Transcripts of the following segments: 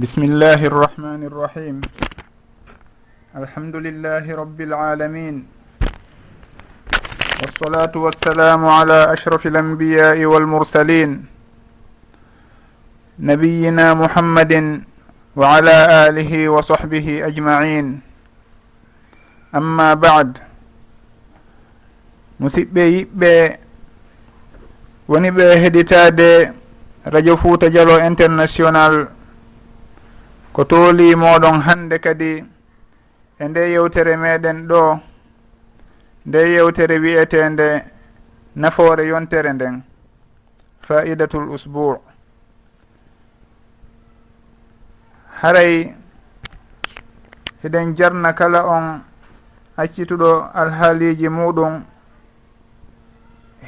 بسم الله الرحمن الرحيم الحمد لله رب العالمين والصلاة والسلام على أشرف الأنبياء والمرسلين نبينا محمد وعلى آله وصحبه أجمعين أما بعد musidɓe yiɓɓe woni ɓe heɗitade radio fouta dialo international ko tooli moɗon hande kadi e nde yewtere meɗen ɗo nde yewtere wi'etende nafoore yontere nden faidatul usbour haray hiɗen jarna kala on accituɗo alhaaliji muɗum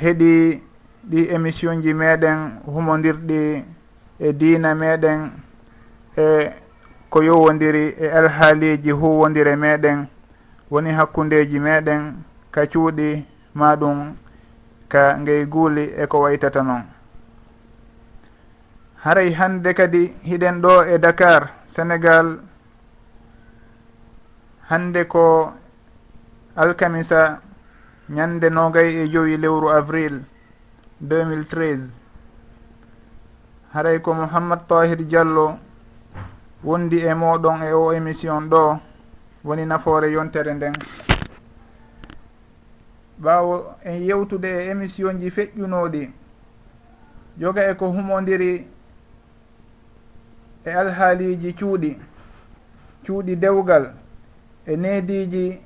heɗi ɗi émission ji meɗen humodirɗi e diina meɗen e ko yowodiri e alhaaliji huwodire meɗen woni hakkundeji meɗen ka cuuɗi ma ɗum ka ngey guuli e ko waytata noon haray hande kadi hiɗen ɗo e dakar sénégal hande ko alkamisa ñande nogay e joyi lewru avril 2013 haray ko mouhammad tahir diallo wondi e moɗon e o émission ɗo woni nafoore yontere nden. Ɓaawo en yewtude e émission ji feƴƴunooɗi joga e ko humondiri e alhaaliiji cuuɗi cuuɗi dewgal e neediiji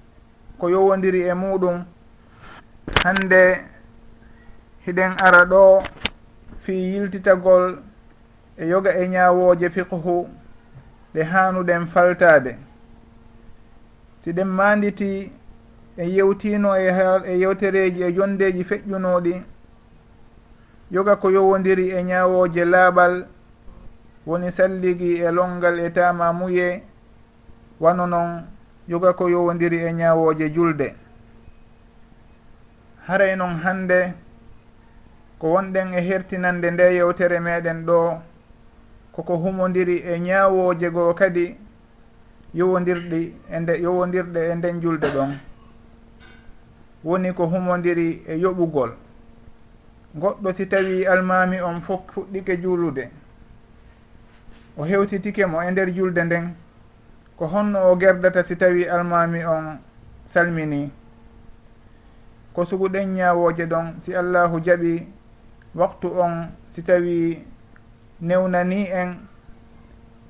ko yowondiri e muɗum. Hannde hiɗen ara ɗo fii yiltitagol e yoga e ñaawooje fiqhu. ɗe hanuɗen faltade si ɗen manditi e yewtino e yewtereji e, e jondeji feƴƴunoɗi yoga ko yowodiri e ñawoje laaɓal woni salligi e longal e tama muye wano noon yoga ko yowodiri e ñawoje julde. Haray noon hande ko wonɗen e hertinande nde yewtere meɗen ɗo koko humodiri e ñaawoje goo kadi yowodirɗi e nde yowodirɗe e nden julde ɗon. Woni ko humodiri e yoɓugol. Goɗɗo si tawi almami on fof fuɗɗike juulude o hewtitike mo e nder julde nden ko honno o gerdata si tawi almami on salmini. Ko suguɗen ñawoje ɗon si allahu jaɓi waktu on si tawi newnani en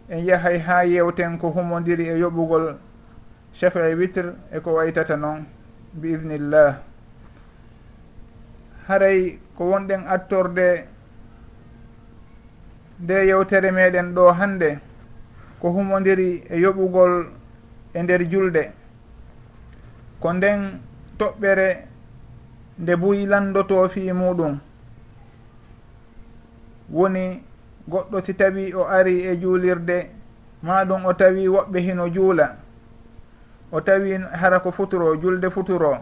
en yahay ha yewten ko humodiri e yoɓugol chafe witre eko waytata noon bi idnillah haray ko wonɗen attorde nde yewtere meɗen ɗo hande ko humodiri e yoɓugol e nder julde. Ko nden toɓɓere nde buyi landoto fi muɗum. Woni goɗɗo si tawi o ari e juulirde maɗum o tawi woɓɓe hino juula. O tawi hara ko futuro julde futuro.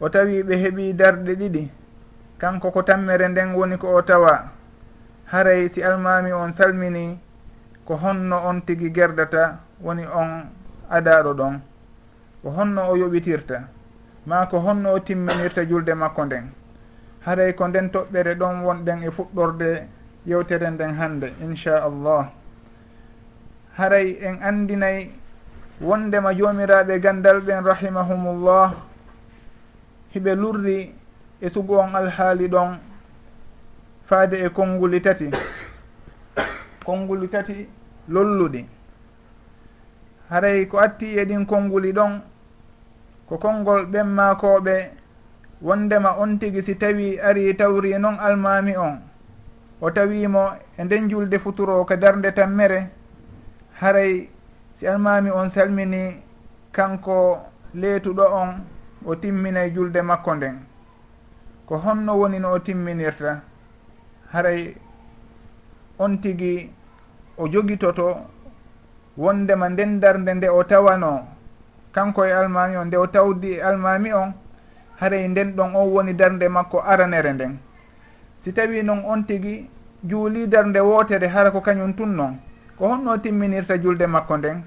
O tawi ɓe heeɓi darɗe ɗiɗi kanko ko tammere nden woni ko o tawa. Haray si almami on salmini ko honno on tigi gerdata woni on adaɗo ɗon. Ko honno o yoɓitirta ma ko honno o timminirta julde makko nden. Haray ko nden toɓɓere ɗon wonɗen e fuɗɗorde yewtere nden hande inchallah haray en andinayi wondema jomiraɓe gandal ɓen rahimahumullah hiɓe lurri e sugu on alhaali ɗon faade e konnguli tati. Konnguli tati lolluɗi. Haray ko atti e ɗin konnguli ɗon ko konngol ɓen makoɓe wondema on tigi si tawi ari tawri e noon almami on. o tawimo e nden julde futuro o ko darde tammere haray si almami on salmini kanko leetuɗo on o timminay e julde makko nden. Ko honno woni no o timminirta haray on tigi o jogitoto wondema nden darde nde o tawano. Kanko e almami on nde o tawdi e almami on haray nden ɗon on woni darde makko aranere nden. Si tawi noon on tigi juulidar nde wootere hara ko kañum tun noon ko honno timminirta julde makko nden?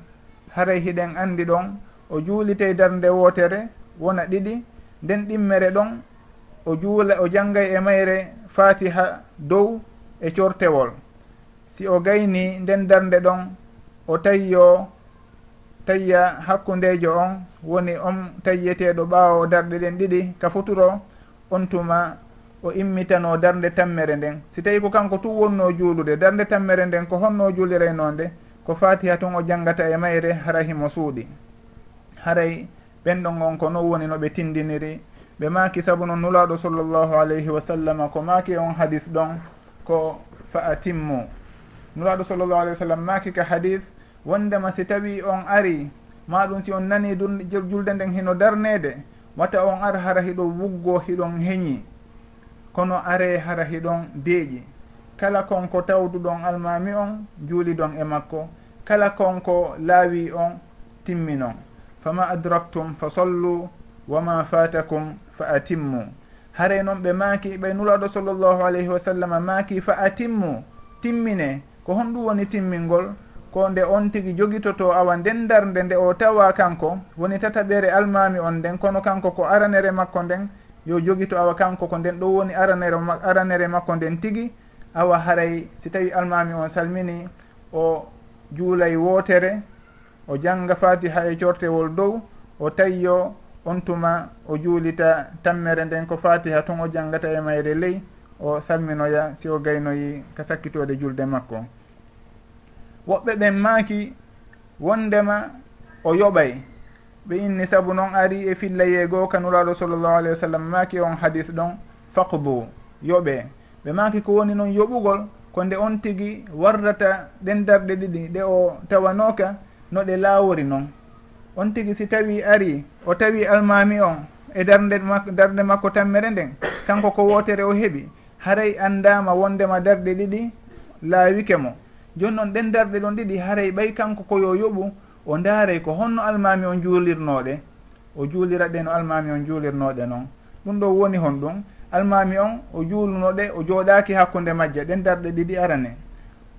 Haray e hiɗen anndi ɗon o juulitey dar nde wootere wona ɗiɗi nden ɗimmere ɗon o juula o janngay e mayre fatiha dow e cortewol. Si o gayni nden darde ɗon o tayyo tayya hakkundejo on woni on tayyeteɗo ɓaawo darɗe ɗen ɗiɗi ka futuro on tuma o immitano darde tammere nden. Si tawi ko kanko tum wonno juulude darde tammere nden ko honno juulireynonde ko fatiha tun o janggata e mayre hara himo suuɗi. Haray ɓen ɗon on ko non woni no ɓe tindiniri. Ɓe maaki sabu noon nulaɗo sallllahu alayhi wa sallam ko maaki on hadis ɗon ko fa atimmu. Nulaɗo sallllahu alayhi wa sallam maaki ka hadis wondema si tawi on ari ma ɗum si on nani julde nden hino darnede wata on ar hara hiɗo wuggo hiɗon heñi. kono are hara hiɗon deeƴi. Kala konko tawduɗon almami on juuliɗon e makko. Kala konko laawi on timminon fama adraktum fa sollu wama fatakum fa atimmu. Hare noon ɓe maaki ɓe nulaɗo sallllahu alayhi wa sallam maaki fa atimmu timmine. Ko honɗum woni timmingol ko nde on tigi jogitoto awa nden darde nde o tawa kanko woni tataɓere almami on nden kono kanko ko aranere makko nden yo jogito awa kanko ko nden ɗo woni aranere aranere makko nden tigi awa haray si tawi almami on salmini o juulay wootere o jannga fatiha e cortewol dow o tawiyo on tuma o juulita tammere nden ko fatiha tun o jangata e mayre ley o salminoya si o gaynoyi ka sakkitode julde makko. Woɓɓe ɓen maaki wondema o yoɓay. ɓe inni sabu noon ari e fillayeego kanuraɗo sallllahu alayhi wa sallam maaki on hadis ɗon faqdu yoɓe. Ɓe maaki ko woni noon yoɓugol ko nde on tigi warrata ɗen darɗe ɗiɗi ɗe o tawanoka no ɗe laawori noon on tigi si tawi ari o tawi almami on e darde mak, darde makko tammere nden kanko ko wootere o heeɓi haray andama wondema darɗe ɗiɗi laawike mo. Joni noon ɗen darɗe ɗon ɗiɗi haray ɓay kanko koyo yoɓu o ndaare ko honno almami on juulirnoɗe o juulira ɗe no almami on juulirnoɗe noon ɗum ɗo woni hon ɗum almami on o juulunoɗe o jooɗaki hakkude majje ɗen darɗe ɗiɗi arane.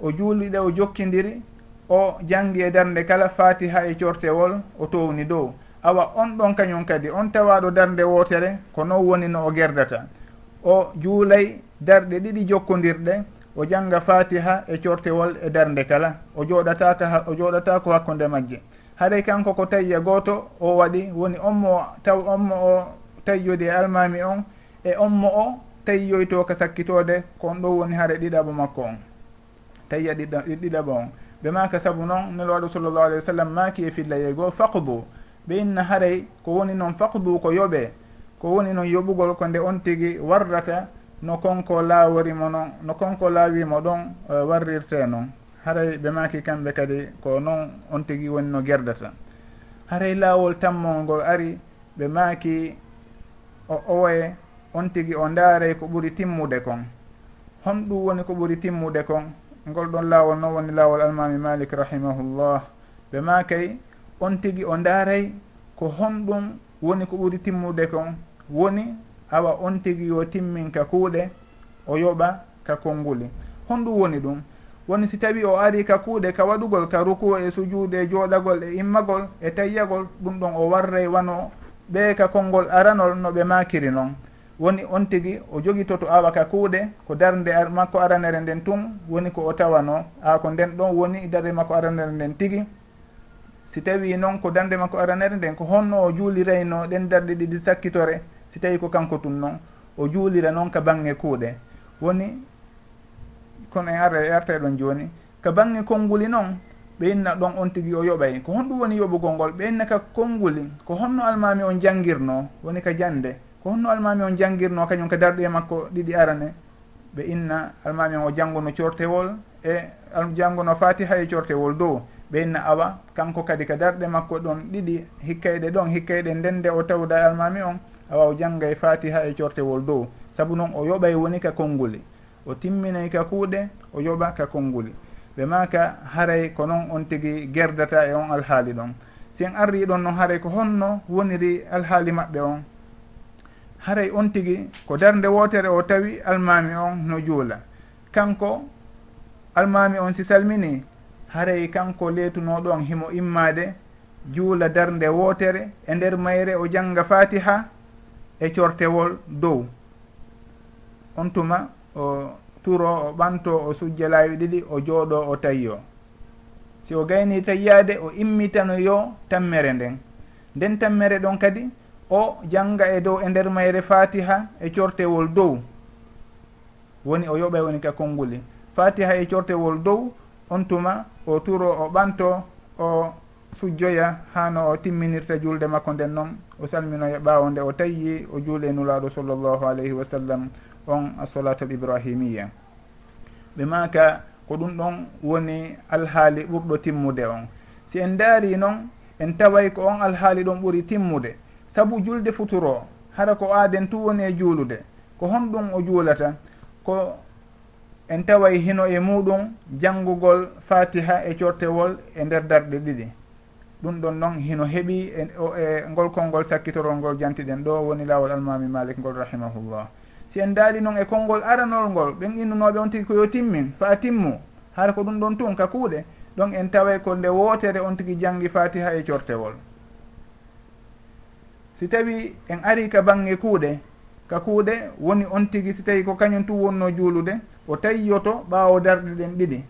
O juuliɗe o jokkidiri o jangi e darde kala fatiha e cortewol o towni dow. Awa on ɗon kañum kadi on tawaɗo darde wootere ko non woni no o gerdata. O juulay darɗe ɗiɗi jokkodirɗe o janga fatiha e cortewol e darde kala o jooɗataka o joɗatako hakkude majje. Haɗay kanko ko tawiya e gooto o waɗi woni onmo taw onmo o tayyodi e almami on e onmo o tayyoyto ka sakkitode kon ɗo woni haare ɗiɗaɓo makko on. Tawiya ɗiɗaɓo on. Ɓe maka saabu noon nelwaɗo sallllahu alayhi wa sallam maki e fillayey goo faqdu. Ɓe inna haray ko woni noon faqdu ko yoɓe ko woni noon yoɓugol ko nde on tigi warrata no konko laaworimo noon no konko laawimo ɗon e, warrirte noon haray ɓe maaki kamɓe kadi ko noon on tigi woni no gerdata haray laawol tammol ngol ari ɓe maaki o owoye on tigi o ndaaray ko ɓuri timmude kon. Honɗum woni ko ɓuri timmude kon. Ngol ɗon laawol noon woni laawol almami malik rahimahullah. Ɓe maakay on tigi o ndaaray ko honɗum woni ko ɓuri timmude kon. Woni awa on tigi yo timmin ka kuuɗe o yoɓa ka konnguli honɗum woni ɗum. Woni si tawi o ari ka kuuɗe ka waɗugol ka ruku e sujuude e jooɗagol e immagol e tayyagol ɗum ɗon o warray wano ɓe ka konngol aranol no ɓe makiri noon woni on tigi o jogitoto awa ka kuuɗe ko darde ar makko aranere nden tun woni ko o tawano. A ko nden ɗon woni darde makko aranere nden tigi. Si tawi noon ko darde makko aranere nden ko honno o juulirayno ɗen darɗe ɗiɗi sakkitore si tawi ko kanko tum noon o juulira noon ka bange kuuɗe. Woni kono en ara e arta ɗon joni ka bange konnguli noon ɓe inna ɗon on tigi o yoɓay. Ko honɗum woni yoɓugol ngol ɓe inna ka konnguli. Ko honno almami on janngirno woni ka jande ko honno almami on janngirno kañum ka darɗe makko ɗiɗi arane ɓe inna almami on o janngono cortewol e janngono fatiha e cortewol dow. Ɓe inna awa kanko kadi ka darɗe makko ɗon ɗiɗi hikkayɗe ɗon hikkayɗe ndende o tawda almami on a waw jannga e fatiha e cortewol dow. Saabu noon o yoɓay woni ka konnguli o timminay ka kuuɗe o yoɓa ka konnguli ɓe maka haray ko noon on tigi gerdata e on alhaali ɗon. Si en arri ɗon noon haray ko honno woniri alhaali maɓɓe on. Haray on tigi ko darde wotere o tawi almami on no juula. Kanko almami on si salmini haray kanko leetunoɗon himo immade juula darde wootere e nder mayre o jangga fatiha e cortewol dow. On tuma o turo o ɓanto o sujja laawi ɗiɗi o jooɗo o tayyo si o gayni tayyade o immitanoyo tammere nden. Nden tammere ɗon kadi o janga e dow e nder mayre fatiha e cortewol dow. Woni o yoɓay woni ka konnguli fatiha e cortewol dow on tuma o turo o ɓanto o sujjoya hano o timminirta julde makko nden noon o salminoya ɓawo nde o tawi o juule nulaaɗo sallllahu alayhi wa sallam on assolatul ibrahimia ɓe maka ko ɗum ɗon woni alhaali ɓurɗo timmude on. Si en daari noon en taway ko on alhaali ɗon ɓuri timmude. Saabu julde futuro hara ko aaden tu woni e juulude ko honɗum o juulata ko en taway hino e muɗum janngugol fatiha e cortewol e nder darɗe ɗiɗi. ɗum ɗon noon hino heeɓi e ngolkol e ngol sakkitorol ngol jantiɗen ɗo woni laawol almami malik ngol rahimahullah. Si en daali noon e konngol aranol ngol ɓen innunoɓe on tigi ko yo timmin fa timmu hara ko ɗum ɗon tun ka kuuɗe ɗon en taway ko nde wootere on tigi janngi fatiha e cortewol. Si tawi en ari ka bange kuuɗe ka kuuɗe woni on tigi si tawi ko kañum tu wonno juulude o tayyoto ɓaawo darɗe ɗen ɗiɗi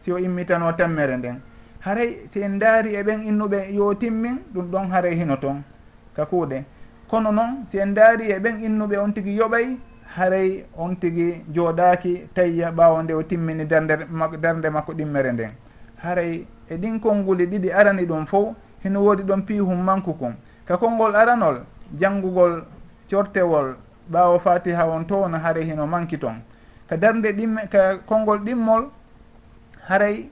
si o immitano tammere nden. haray si en daari e ɓen innuɓe yo timmin ɗum ɗon haray hino toon ka kuuɗe kono noon si en daari e ɓen innuɓe on tigi yoɓay haray on tigi jooɗaaki tayya ɓaawo nde o timmini darde darde makko ɗimmere nden. Haray e ɗin konnguli ɗiɗi arani ɗum fof hino woodi ɗon piihum manku kon. Ka konngol aranol janngugol cortewol ɓaawo fatiha on to wono haray hino manki toon ka darde ɗimme ka konngol ɗimmol haray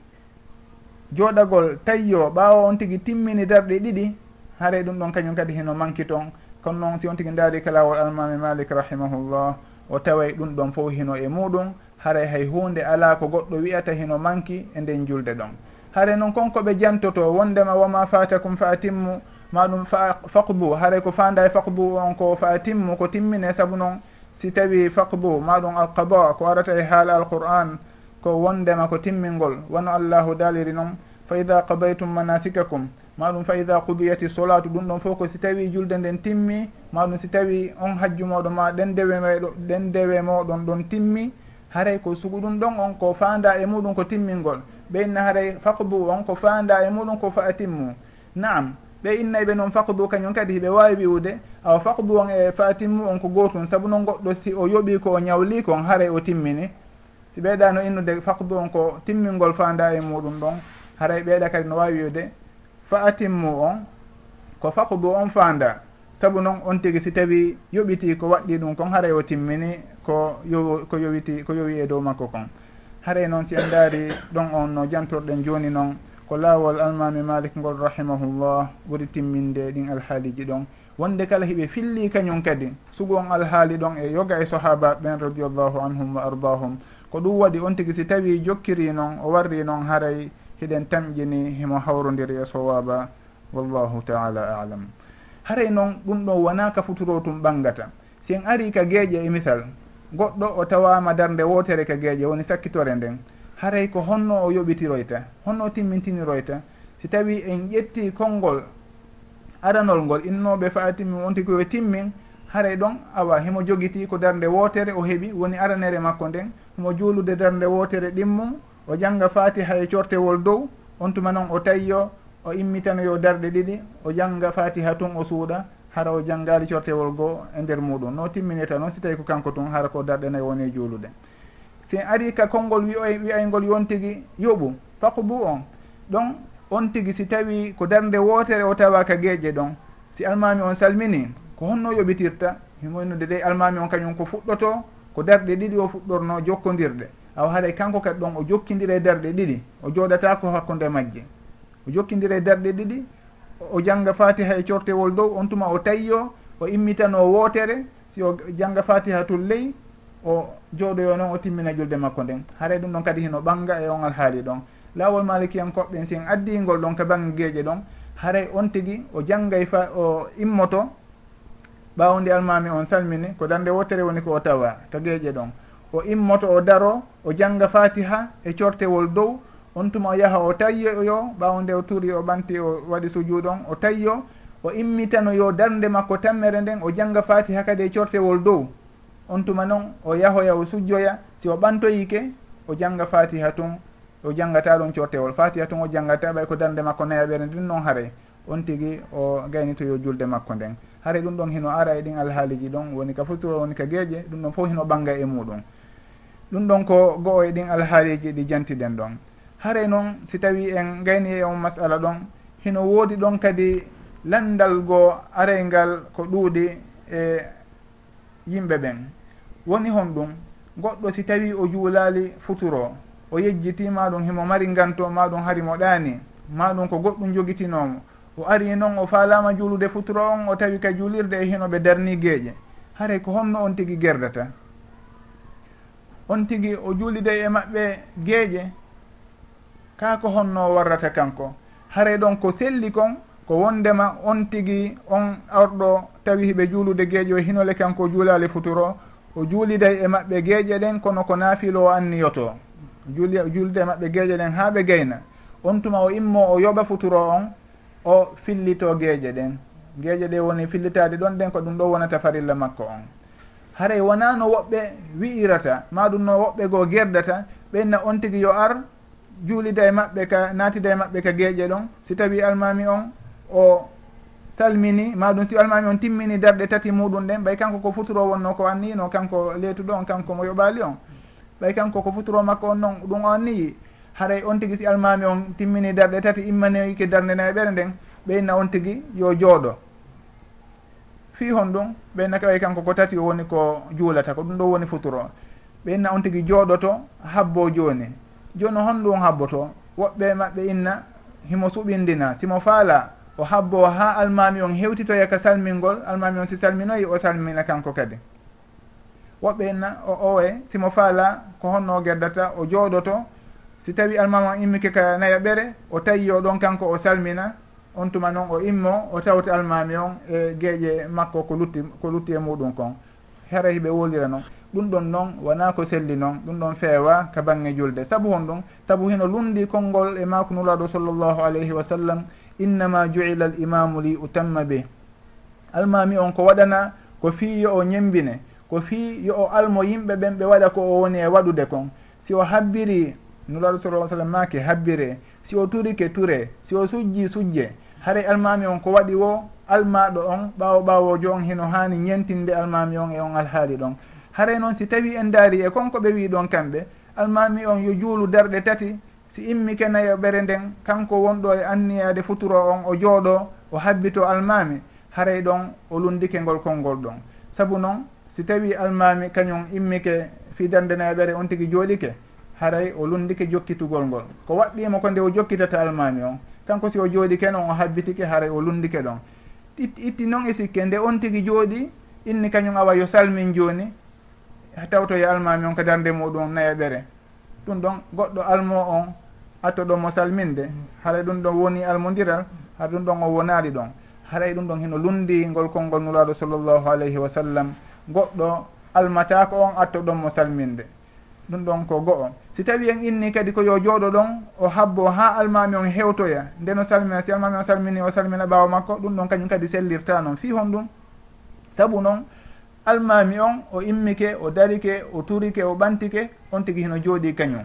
jooɗagol tayyo ɓawa on tigi timmini darɗe ɗiɗi haare ɗum ɗon kañum kadi heno manki toon kono noon si on tigui daari kalawol almami malik rahimahullah o taway ɗum ɗon fof hino e muɗum haare hay hunde ala ko goɗɗo wiyata hino manki e nden julde ɗon. Haare noon konkoɓe jantoto wondema woma fatakum fa timmu maɗum fa faqbu haare ko fanda e faqbu on ko fa timmu ko timmine saabu noon. Si tawi faqbu maɗum alqada ko arata e haala alqur'an ko wondema ko timmingol. Wono allahu daliri noon fa ida qadaytum manasikakum maɗum fa ida qudiyati solatu ɗum ɗon fof ko si tawi julde nden timmi maɗum si tawi on hajju moɗon ma ɗen dewe meɗo ɗen dewe moɗon ɗon timmi haray ko sugu ɗum ɗon on ko fanda e muɗum ko timmingol. Ɓe inna haray faqdu on ko fanda e muɗum ko fa atimmu naam ɓe innayɓe noon faqdu kañum kadi hiɓe wawi wiwde awa faqdu on e fa atimmu on ko gotum saabu noon goɗɗo si o yooɓi ko o ñawli kon haray o timmini. si ɓeeɗano innude faqdu on ko timmingol fanda e muɗum ɗon haray ɓeeɗa kadi no wawi wiide fa atimmu on ko faqdu on fanda saabu noon on tigui si tawi yoɓiti ko waɗɗi ɗum kon haray o timmini ko yo ko yowiti ko yowi e dow makko kon. Haray noon si en daari ɗon on no jantorɗen joni noon ko laawol almami malik ngol rahimahullah ɓuri timminde ɗin alhaaliji ɗon. Wonde kala hiɓe filli kañum kadi sugu on alhaali ɗon e yoga e sahaba ɓen radiallahu anhum wa ardahum ko ɗum waɗi on tigi si tawi jokkiri noon o warri noon haray hiɗen tamƴini himo hawrodiri e sowaba wallahu taala alam. Haray noon ɗum ɗo wona ka futuro tum ɓangata. Si en ari ka geeƴe e misal goɗɗo o tawama darde wotere ka geeƴe woni sakkitore nden haray ko honno o yoɓitiroyta honno timmintiniroyta si tawi en ƴetti konngol aranol ngol innoɓe faatimi wonti koyo timmin haray ɗon awa himo jogiti ko darde wootere o heeɓi woni aranere makko nden. Himo juulude darde wootere ɗimmum o jannga fatiha e cortewol dow. On tuma noon o tayyo o immitanoyo darde ɗiɗi o jannga fatiha tun o suuɗa hara o janngari cortewol goo e nder muɗum. No timminirta noon si tawi ko kanko tun hara ko darɗe nayyi woni e juulude. Si ari ka konngol wiyoy wiyaygol yon tigi yoɓu faqubu on. Ɗon on tigi si tawi ko darde wootere o tawa ka geeƴe ɗon. Si almami on salmini ko honno yoɓitirta himoynude dey almami on kañum ko fuɗɗoto ko darɗe ɗiɗi o fuɗɗorno jokkodirɗe aw haray kanko kadi ɗon o jokkidira e darɗe ɗiɗi o jooɗata ko hakkude majje. O jokkidira e darɗe ɗiɗi o jangga fatiha e cortewol dow on tuma o tayyo o immitano wootere si o jangga fatiha tul ley o jooɗoyo noon o timmina julde makko nden. Haray ɗum ɗon kadi hino ɓanga e on alhaali ɗon. Laawol malikiyankoɓɓen si en addingol ɗon ka banggue gueeƴe ɗon. Haray on tigui o janggay e fa o immoto ɓawo nde almami on salmini ko dande wottere woni ko o tawa to tageje ɗon. O immoto o daro o jangga fatiha e cortewol dow on tuma o yaha o tayyoyo ɓawo nde o turi o ɓanti o waɗi sujuuɗon o tayyo o immitano yo darde makko tammere nden o jangga fatiha kadi e cortewol dow. On tuma noon o yahoya o sujjoya si o ɓantoyike o jangga fatiha tun o janggata ɗon cortewol. Fatiha tun o janggata ɓay ko darde makko nayaɓere ndin noon haare on tigui o gaynitoyo julde makko nden. haray ɗum ɗon hino ara e ɗin alhaaliji ɗon woni ka futuro woni ka geeƴe ɗum ɗon fof hino ɓanga e muɗum ɗum ɗon ko go'o e ɗin alhaaliji ɗi jantiɗen ɗon. Haray noon si tawi en gayni e on masala ɗon hino woodi ɗon kadi landal goo arayngal ko ɗuuɗi e yimɓe ɓen. Woni hon ɗum goɗɗo si tawi o juulali futuro o yejjiti maɗum himo mari nganto maɗum harimo ɗaani maɗum ko goɗɗum jogitinomo E o ari noon o faalama juulude futuro on o tawi ka juulirde e hino ɓe darni gueeƴe haray ko honno on tigui gerdata on tigui o juuliday e maɓɓe gueeƴe ka ko honno warrata kanko. Haray ɗon ko selli kon ko wondema on tigui on arɗo tawi hiɓe juulude gueeƴe o hinole kanko juulali futuro. O juuliday e maɓɓe gueeƴe ɗen kono ko naafilo o anniyoto. Juuli juulida e maɓɓe gueeƴe ɗen ha ɓe gayna. On tuma o immo o yoɓa futuro on o fillito geeƴe ɗen. Geeƴe ɗe woni fillitade ɗon ɗen ko ɗum ɗo wonata farilla makko on. Haray wona no woɓɓe wi'irata ma ɗum no woɓɓe goo gerdata ɓenna on tigi yo ar juulida e maɓɓe ka naatida e maɓɓe ka geeƴe ɗon. Si tawi almami on o salmini maɗum si almami on timmini darɗe tati muɗum ɗen ɓay kanko ko futuro wonno ko anniyino kanko leetuɗo on kanko mo yoɓali on. Ɓay kanko ko futuro makko on noon ɗum o anniyi haray on tigui si almami on timmini darɗe tati immanoyke darde nayi e ɓere nden ɓeyna on tigui yo jooɗo. Fi hon ɗum ɓeyna ka way kanko ko tati o woni ko juulata ko ɗum ɗo woni futuro. Ɓeyna on tigui jooɗoto habbo joni joni hon ɗum habboto woɓɓe maɓɓe inna himo suɓindina. Simo faala o habbo ha almami on hewtitoya ka salmingol almami on si salminoyi o salmina kanko kadi. Woɓɓe inna o owe simo faala ko honno gerdata o jooɗoto si tawi almama immike ka nayaɓere o tawi ɗon kanko o salmina on tuma noon o immo o tawti almami on e gueeƴe makko ko lutti ko lutti e muɗum kon. Hara hiɓe wolira noon ɗum ɗon noon wona ko selli noon. Ɗum ɗon feewa ka bange julde. Saabu hon ɗum saabu hino lundi konngol e mako nulaɗo sallllahu alayhi wa sallam innama juila al imamu li utamma be. Almami on ko waɗana ko fii yo o ñembine ko fii yo o almo yimɓe ɓen ɓe waɗa ko o woni e waɗude kon. Si o habbiri nulaɗo sala sallam maake habbire si o turike ture si o sujji sujje haray almami on ko waɗi wo almaɗo on ɓawo ɓawojo on hino hani ñentinde almami on e on alhaali ɗon. Haray noon si tawi en daari e konko ɓe wi ɗon kamɓe almami on yo juulu darɗe tati si immi kenayo ɓere nden kanko wonɗo e anniyade futuro on o jooɗo o habbito almami haray ɗon o lundike ngol konngol ɗon. Sabu noon si tawi almami kañum immike fidande nayaɓere on tigui jooɗike. haray o lundike jokkitugol ngol. Ko waɗɗimo ko nde o jokkitata almami on kanko si o jooɗi ken on o habbitike haray o lundike ɗon. Itti itti noon e sikke nde on tigui jooɗi inni kañum awa yo salmin jooni tawtoyo e almami on ka darde muɗum naya ɓere. Ɗum ɗon goɗɗo almo on attoɗomo salminde. Haray ɗum ɗon woni almodiral hara ɗum ɗon o wonali ɗon. Haray ɗum ɗon hino lundi ngol konngol nuraɗo sallllahu alayhi wa sallam goɗɗo almatako on attoɗonmo salminde. Ɗum ɗon ko go'o. si tawi en inni kadi ko yo jooɗo ɗon o habbo ha almami on hewtoya ndeno salmina si almami on salmini o salmina ɓawa makko ɗum ɗon kañum kadi sellirta noon fi hon ɗum? Saabu noon almami on o immike o darike o turike o ɓantike on tigi hino jooɗi kañum.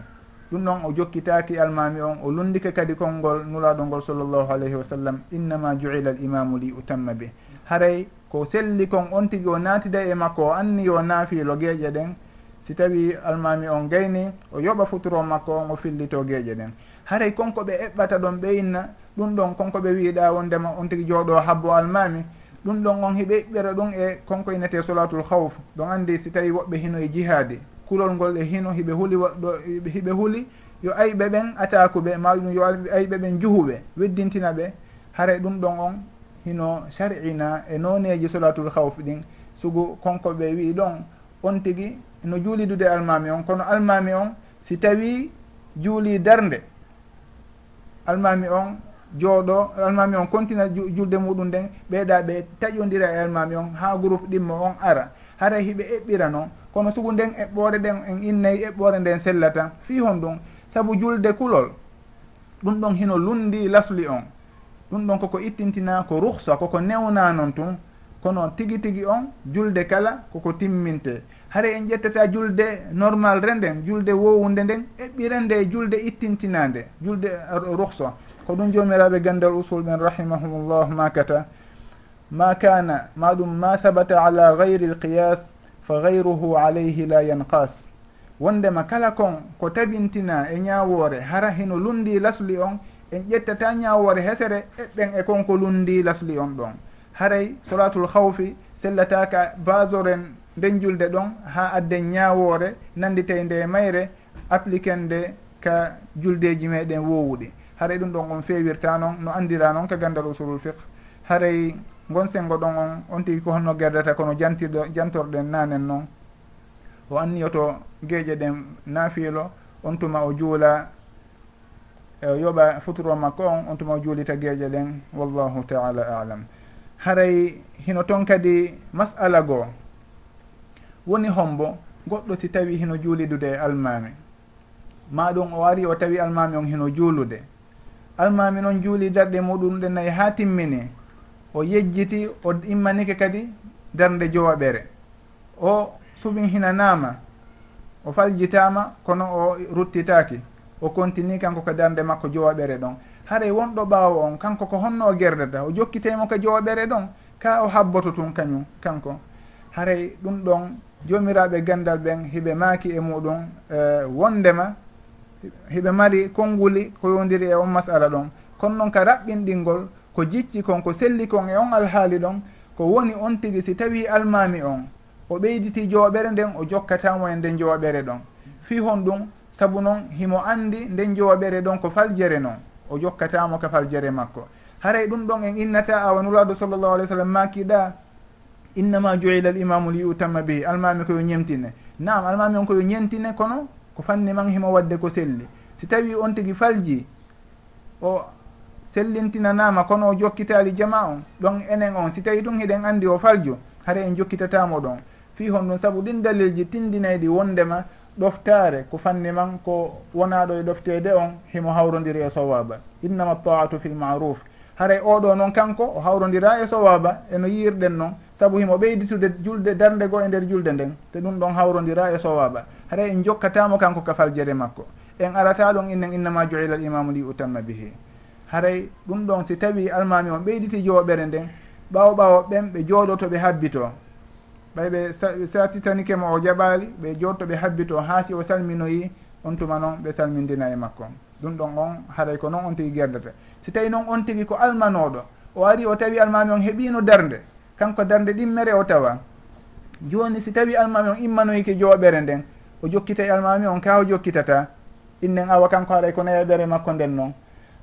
Ɗum ɗon o jokkitaki almami on o lundike kadi konngol nulaɗo ngol sallllahu alayhi wa sallam innama juila al imamu li utamma be haray ko selli kon on tigi o naatida e makko o anni yo naafi logeeƴe ɗen si tawi almami on gayni o yoɓa futuro makko on o fillito gueeƴe ɗen. Haray konko ɓe eɓɓata ɗon ɓe inna ɗum ɗon konko ɓe wiiɗa wondema on tigui jooɗo habbo almami. Ɗum ɗon on hiɓe ɓɓira ɗum e konko innete solatul hawf ɗon andi si tawi woɓɓe hino e jihaadi. Kulol ngol e hino hiɓe huuli ɗo hiɓe huuli yo ayɓe ɓen atakuɓe maɗum yo ayɓe ɓen juhuɓe weddintina ɓe. Haray ɗum ɗon on hino sar'ina e noneji solatul hawf ɗin. Sugu konko ɓe wi ɗon on tigui no juulidude almami on. Kono almami on si tawi juuli darde almami on jooɗo almami on continua julde muɗum nden ɓeeɗa ɓe taƴodira e almami on ha groupe ɗimmo on ara. Hara hiɓe eɓɓira noon kono sugu nden eɓɓore ɗen en innayi eɓɓore nden sellata fi hon ɗum. Saabu julde kulol ɗum ɗon hino lundi lasli on. Ɗum ɗon koko ittintina ko ruhsa koko newna noon tun. Kono tigi tigi on julde kala koko timminte hara en ƴettata julde normal re nden julde wowunde nden eɓɓirende e julde ittintinande julde ruhsa ko ɗum jomiraɓe gandal usul ɓen rahimahumllah makata ma kana ma ɗum ma sabata ala gayri lqiyas fa gayruhu alayhi la yanqas. Wondema kala kon ko tabintina e ñawore hara hino lundi lasli on en ƴettata ñawore hesere eɓɓen e, e konko lundi lasli on ɗon. Haray solatul hawfi sellataka basoren nden julde ɗon ha adden ñawore nanditey nde mayre appliquen nde ka juldeji meɗen wowuɗi haray ɗum ɗon on fewirta noon no andira noon ka gandal usulul fiqh. Haray gon sengo ɗon on on tigui ko honno gerdata kono jantirɗo jantorɗen nanen noon. O anniyoto geeƴe ɗen naafiilo on tuma o juula e o yoɓa futuro makko on on tuma o juulita geeƴe ɗen wallahu taala alam. Haray hino toon kadi masala goo woni hombo goɗɗo si tawi hino juulidude e almami ma ɗum o ari o tawi almami on hino juulude. Almami noon juuli darɗe muɗum ɗe nayi ha timmini o yejjiti o immanike kadi darde jowaɓere o suɓin hina hinanama o faljitama kono o ruttitaki o continue kanko ko darde makko jowaɓere ɗon. Haray wonɗo ɓaawo on kanko ko honno o gerdata o jokkitemo ko jowaɓere ɗon ka o habboto tun kañum kanko. Haray ɗum ɗon jomiraɓe gandal ɓen hiɓe maaki e muɗum e wondema hiɓe mari konnguli ko yondiri e on masala ɗon. Kono noon ka raɓɓinɗingol ko jicci kon ko selli kon e on alhaali ɗon ko woni on tigi si tawi almami on o ɓeyditi jooɓere nden o jokkatamo e nden jooɓere ɗon. Fi hon ɗum saabu noon himo andi nden jooɓere ɗon ko faljere noon o jokkatamo ka faljere makko. Haray ɗum ɗon en innata awanulaɗo sallllahu alih w sallam makiɗa innama juila l imamu li utamma bihi almami koyo ñemtine. Nam almami on koyo ñentine kono ko fanni man himo wadde ko selli. Si tawi on tigui falji o sellintinanama kono o jokkitali jama on ɗon enen on si tawi ɗum hiɗen andi o falju hara en jokkitatamo ɗon. Fi hon ɗum saabu ɗin dalilji tindinayɗi wondema ɗoftare ko fanni man ko wonaɗo e ɗoftede on himo hawrodiri e sowaba innama taatu fi lmaruf haray oɗo noon kanko o hawrodira e sowaba eno yirɗen noon saabu himo ɓeyditude julde darde goo e nder julde nden te ɗum ɗon hawrodira e sowaɓa haray en jokkatamo kanko ka faljere makko. En arata ɗon innen innama juila l imamu li utamma bihi. Haray ɗum ɗon si tawi almami on ɓeyditi jooɓere nden ɓawo ɓawo ɓen ɓe jooɗoto ɓe habbito. Ɓay ɓe satitanike mo o jaɓali ɓe jooɗto ɓe habbito ha si o salminoyi on tuma noon ɓe salmindina e makko. Ɗum ɗon on haray ko noon on tigui gerdata si tawi noon on tigui ko almanoɗo o ari o tawi almami on heeɓino darde kanko darde ɗimmere o tawa. Joni si tawi almami on immanoyke jooɓere nden o jokkitay almami on ka o jokkitata innen awa kanko haray ko nayaɓere makko nden noon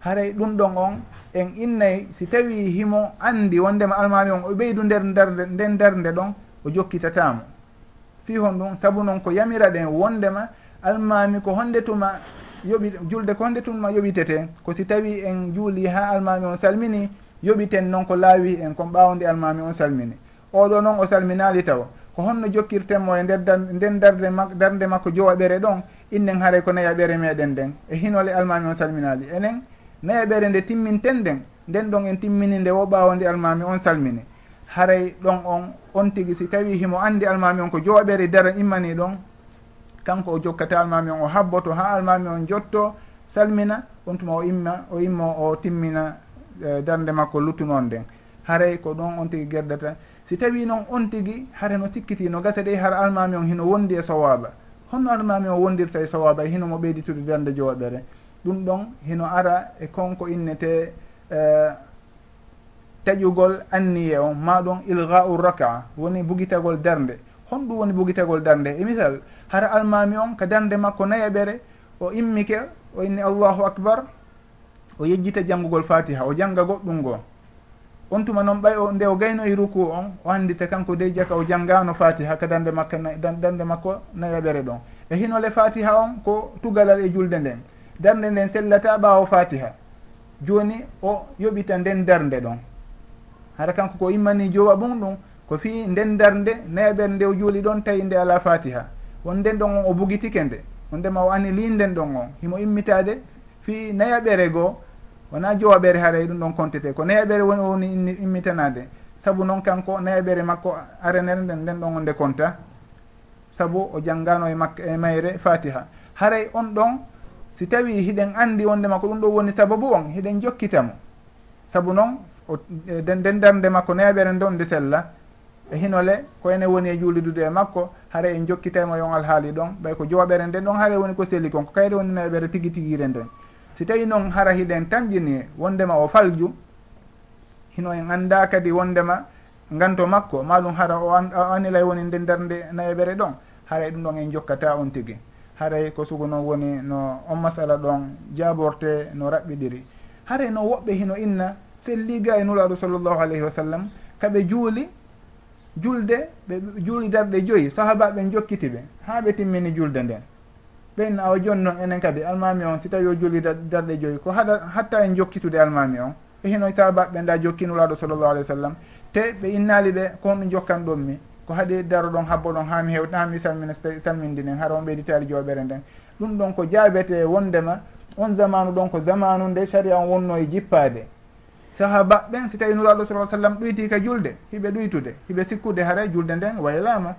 haray ɗum ɗon on en innay si tawi himo andi wondema almami on o ɓeydu nder darde nden darde ɗon o jokkitatamo fi hon ɗum saabu noon ko yamira ɗen wondema almami ko honde tuma yoɓi julde ko honde tuma yoɓitete ko si tawi en juuli ha almami on salmini yoɓiten noon ko laawi en kon ɓawde almami on salmini. Oɗo noon o salminali taw ko honno jokkirtenmo e nder nden darde mak darde makko jowaɓere ɗon innen haray ko nayaɓere meɗen nden. E hinole almami on salminali enen nayaɓere nde timminten nden nden ɗon en timmini nde wo ɓawo almami on salmini. Haray ɗon on on tigui si tawi himo andi almami on ko jowaɓere dara immani ɗon kanko o jokkata almami on o habboto ha almami on jotto salmina on tuma o imma o immo o timmina Eh, darde makko luttunoon nden. Haray ko ɗon on tigui gerdata. Si tawi noon on tigui hara no sikkiti no gasa ɗe hara almami on hino wondi e sowaba honno almami o wondirta e sowaba hino mo ɓeyditude darde jooɗere. Ɗum ɗon hino ara e konko innete eh, taƴugol anniye on. Ma ɗon ilga u raka woni bugitagol darde honɗum woni bugitagol darde e misal hara almami on ka darde makko nayaɓere o immike o inni allahu acbar o yejjita janngugol fatiha o jannga goɗɗum ngo on tuma noon ɓay o nde o gaynoyi ruku on o anndita kanko dey jaka o janngano fatiha ka dande makka dande makko nayaɓere ɗon. E hinole fatiha on ko tugalal e julde nden. Darde nden sellata ɓawo fatiha. Joni o yoɓita nden darde ɗon. Hara kanko ko immani jowa ɓum ɗum ko fi nden darde nayaɓere nde o juuli ɗon tawi nde ala fatiha. Won nden ɗon on o bugitike nde. On ndema o ani linden ɗon on himo immitade fi nayaɓere goo wona jowaɓere haaray e ɗum ɗon contete ko nayaɓere woni woni immitanade. Saabu noon kanko nayaɓere makko arenere nden nden ɗon o nde conta saabu o janngano e makka e mayre fatiha. Haray on ɗon si tawi hiɗen andi wondema ko ɗum ɗo woni sababu on hiɗen jokkitamo. Saabu noon o e nden darde makko nayaɓere nde on nde sella e hinole ko ene woni e juulidude e makko hara en jokkitaymo e yon alhaali ɗon. Ɓay ko jowaɓere nden ɗon haara woni ko seli kon ko kayre woni nayaɓere tigui tiguire nden. si tawi noon hara hiɗen tamƴini wondema o falju hino en annda kadi wondema nganto makko maɗum hara o anilay woni nde nder nde nayeɓere ɗon haray e ɗum ɗon en jokkata on tigi. Haray e ko sugu noon woni no on masala ɗon jaborte no raɓɓiɗiri haray e no woɓɓe hino inna selliga e nulaɗo sallllahu alayhi wa sallam kaɓe juuli julde ɓe juuli darɗe joyi sahabaɓe jokkiti ɓe ha ɓe timmini julde nden. ɓen awa joni noon enen kadi almami on si tawi o julli darɗe joyi ko haɗa hatta en jokkitude almami on e hino e sahabaɓe nda jokkinulaɗo sallllahu alih w sallam te ɓe innali ɓe ko honɗum jokkan ɗummi ko haɗi daro ɗon habbo ɗon hami hew hami salmina salmindinen hara on ɓeyditali joɓere nden. Ɗum ɗon ko jaabete wondema on zamanu ɗon ko zamanu nde saria on wonno e jippade. Sahaba ɓen si tawi nuraɗo sa sallam ɗoyti ka julde hiɓe ɗoytude hiɓe sikkude hara e julde nden waylama.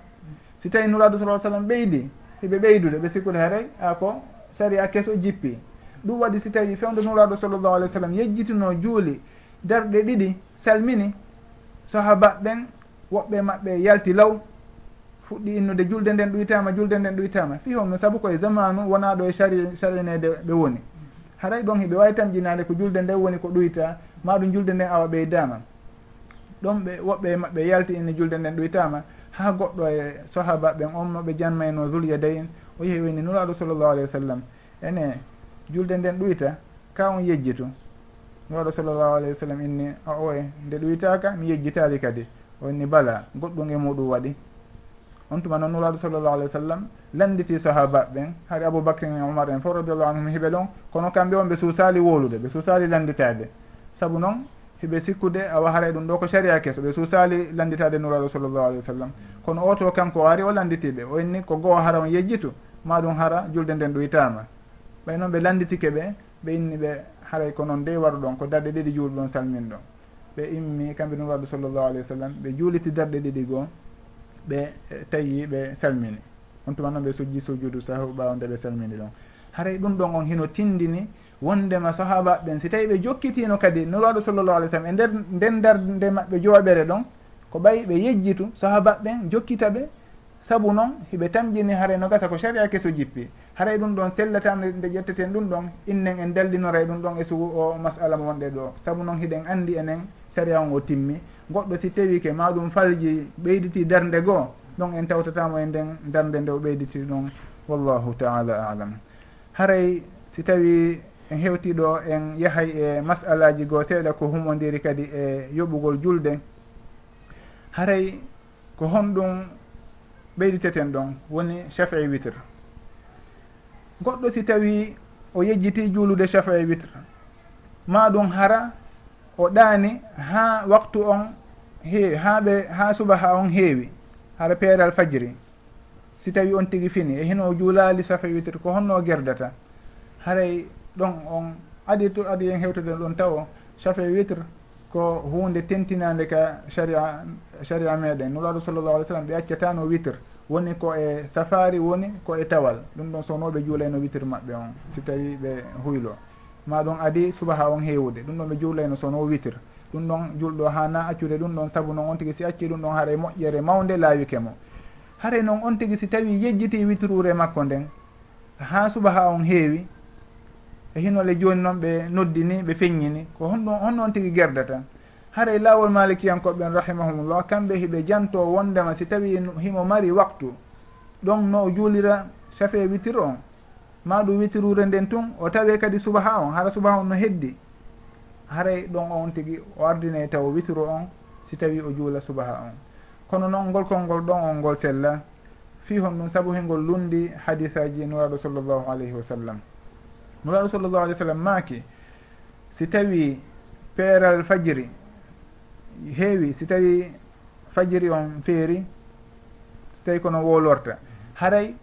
Si tawi nuraɗo sa sallam ɓeydi hiɓe ɓeydude ɓe sikkude heeray a ko sari a keso jippi. Ɗum waɗi si tawi fewde nuraɗo sallllahu alah w sallam yejjitino juuli darɗe ɗiɗi salmini sahaba ɓen woɓɓe maɓɓe yalti law fuɗɗi innude julde nden ɗoytama julde nden ɗoytama fi honno saabu koye zamanu wona ɗo e sari sarinede ɓe woni. Haray ɗon hiɓe wawi tamƴinade ko julde nde woni ko ɗoyta maɗum julde nden awa ɓeydama. Ɗon ɓe woɓɓe maɓɓe yalti inne julde nden ɗoytama ha goɗɗo e sahaba ɓen on noɓe janma eno zulyaday en o yehi wini nuraɗo sallllahu alayhi wa sallam. Ene julde nden ɗoyta ka on yejjitu? Nuraɗo sallllahu alayhi wa sallam inni a o e nde ɗoytaka mi yejjitali kadi. O inni bala goɗɗum e muɗum waɗi. On tuma noon nuraɗo sallllahu alayhi wa sallam landiti sahaba ɓen. Haari aboubacre en omar en fof radiallahu anhum heɓe ɗon kono kamɓe on ɓe suusali wolude ɓe suusali landitade saabu noon hiɓe sikkude awa haray ɗum ɗo ko saria keso. Ɓe suusali landitade nuraɗo sallllahu alih wa sallam kono oto kanko o ari o landitiɓe. O inni ko goo hara on yejjitu ma ɗum hara julde nden ɗoytama ɓay noon ɓe landitike ɓe ɓe inni ɓe haray ko noon de waru ɗon ko darɗe ɗiɗi juulɓe ɗon salmin ɗon. Ɓe immi kamɓe nuraɗo sallllahu alih wa sallam ɓe juuliti darɗe ɗiɗi goo ɓe e, tawi ɓe salmini. On tuma noon ɓe sujji sujudu sahu ɓawde ɓe salmini ɗon. Haray ɗum ɗon on hino tindini wondema sahaba ɓen. Si tawi ɓe jokkitino kadi nuraɗo sallllahu alih w sallam e nder nden ndendarde maɓɓe jooɓere ɗon ko ɓayi ɓe yejjitu sahaba ɓen jokkita ɓe saabu noon hiɓe tamƴini haray no gasa ko saria keso jippi. Haray ɗum ɗon sellatande nde ƴetteten ɗum ɗon innen en dallinora ɗum ɗon e sugu o masala mo wonɗe ɗo. Saabu noon hiɗen andi enen saria on o timmi. Goɗɗo si tawi ke maɗum falji ɓeyditi darde goo ɗon en tawtatamo e nden darde nde o ɓeyditi ɗon wallahu taala alam. Haray si tawi en hewtiɗo en yahay e masalaji goo seeɗa ko humodiri kadi e yoɓugol julde. Haray ko honɗum ɓeyditeten ɗon woni chafii witre. Goɗɗo si tawi o yejjiti juulude chafii witre ma ɗum hara o ɗaani ha waktu on heewi ha ɓe ha subaha on heewi hara peeral fajiri si tawi on tigi fini e hino juulaali safa witre ko honno gerdata. Haray ɗon on adi to adi en hewtuden ɗon taw chafe witre ko hunde tentinande ka sharia sharia meɗen nuraɗo sallllahu alih sallam ɓe accatano witre woni ko e safari woni ko e tawal. Ɗum ɗon sownoɓe juulayno witre maɓɓe on si tawi ɓe huylo. Ma ɗum adi subaha on hewude ɗum ɗon ɓe juulayno sowno witre ɗum ɗon julɗo ha na accude ɗum ɗon saabu noon on tigui si acci ɗum ɗon haara moƴƴere mawde laawike mo. Haare noon on tigui si tawi yejjiti witrure makko nden ha subaha on heewi e hinole joni noon ɓe noddini ɓe feññini ko honɗum honnoon tigui gerdata tan. Haray e lawol malikiyankoɓe rahimahumullah kamɓe hiɓe janto wondema si tawi himo mari waktu. Ɗon no o juulira chafe witire on. Ma ɗum witirure nden tun o tawe kadi subaha on hara subaha on no heddi. Haray ɗon on tigui o ardine taw witiro on si tawi o juula subaha on. Kono noon ngolkol ngol ɗon on ngol sella. Fi hon ɗum saabu hengol lundi hadisaji nuraɗo sallllahu alayhi wa sallam. nuraɗo sallllahu alih w sallam maaki si tawi peeral fajiri heewi si tawi fajiri on feeri si tawi kono wolorta haray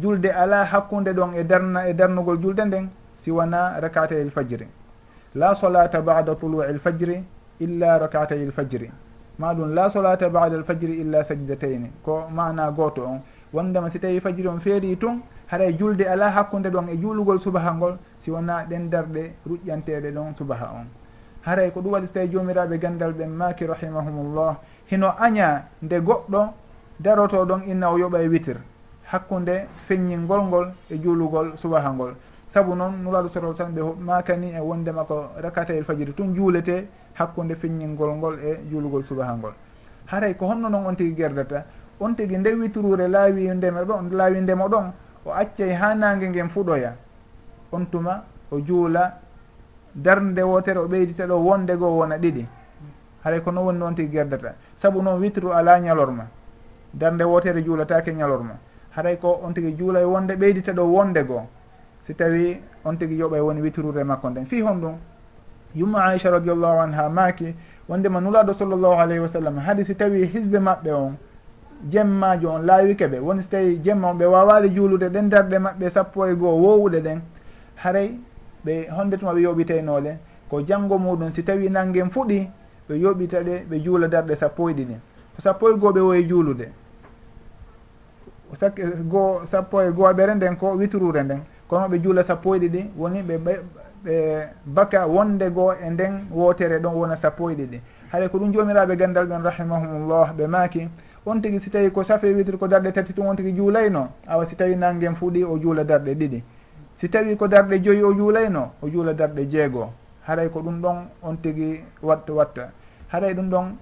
julde ala hakkunde ɗon e darna e darnugol julde nden siwana rakata el fajiri. La solata bada tului l fajiri illa rakatay l fajiri. Maɗum la solata bada l fajiri illa sajdatayni ko mana goto on. Wondema si tawi fajiri on feeri tun haɗa e julde ala hakkude ɗon e juulugol subaha ngol si wona ɗen darɗe ruƴƴanteɗe ɗon subaha on. Haray e ko ɗum waɗi so tawi jomiraɓe gandal ɓen maki rahimahumullah hino aña nde goɗɗo daroto ɗon inna o yoɓa e witir hakkude feññingol ngol e juulugol subaha ngol. Saabu noon nuraɗo sotol tan ɓe makani e wondema ko rakata el fajiri tun juulete hakkude feññingol ngol e juulugol subaha ngol. Haray e ko honno noon on tigui gerdata on tigui nde witirure laawi ndemer ɗon laawi ndemo ɗon o accay ha nangue nguen fuɗoya on tuma o juula darde wotere o ɓeydita ɗo wonde goo wona ɗiɗi. Haray ko noon woni noon tigui gerdata. Saabu noon witru ala ñalorma. Darde wotere juulatake ñalorma. Haray ko on tigui juula e wonde ɓeydita ɗo wonde goo. Si tawi on tigui yoɓay woni witrude makko nden. Fi hon ɗum yumma aicha radiallahu anha maaki wondema nulaɗo sallllahu alayhi wa sallam haade si tawi hisbe maɓɓe on jemmajo on laawike ɓe woni so tawi jemma on ɓe wawali juulude ɗen darɗe maɓɓe sappo e goho wowuɗe ɗen. Haray ɓe honde tuma ɓe yoɓiteynole ko janngo muɗum si tawi nangen fuɗi ɓe yoɓita ɗe ɓe juula darɗe sappo e ɗiɗi ko sappo e goo ɓe woye juulude. Sak goo sappo e gooɓere nden ko witrure nden. Kono ɓe juula sappo e ɗiɗi woni ɓe ɓe baka wonde goo e nden wotere ɗon wona sappo e ɗiɗi haɗa ko ɗum jomiraɓe gandal ɓen rahimahumullah ɓe maaki. on tigui si tawi ko safe witri ko darɗe tati tum on tigui juulayno awa si tawi nanguen fuuɗi o juula darɗe ɗiɗi. Si tawi ko darɗe joyi o juulayno o juula darɗe jeegoo haray ko ɗum ɗon on tigui watta watta. Haray ɗum ɗon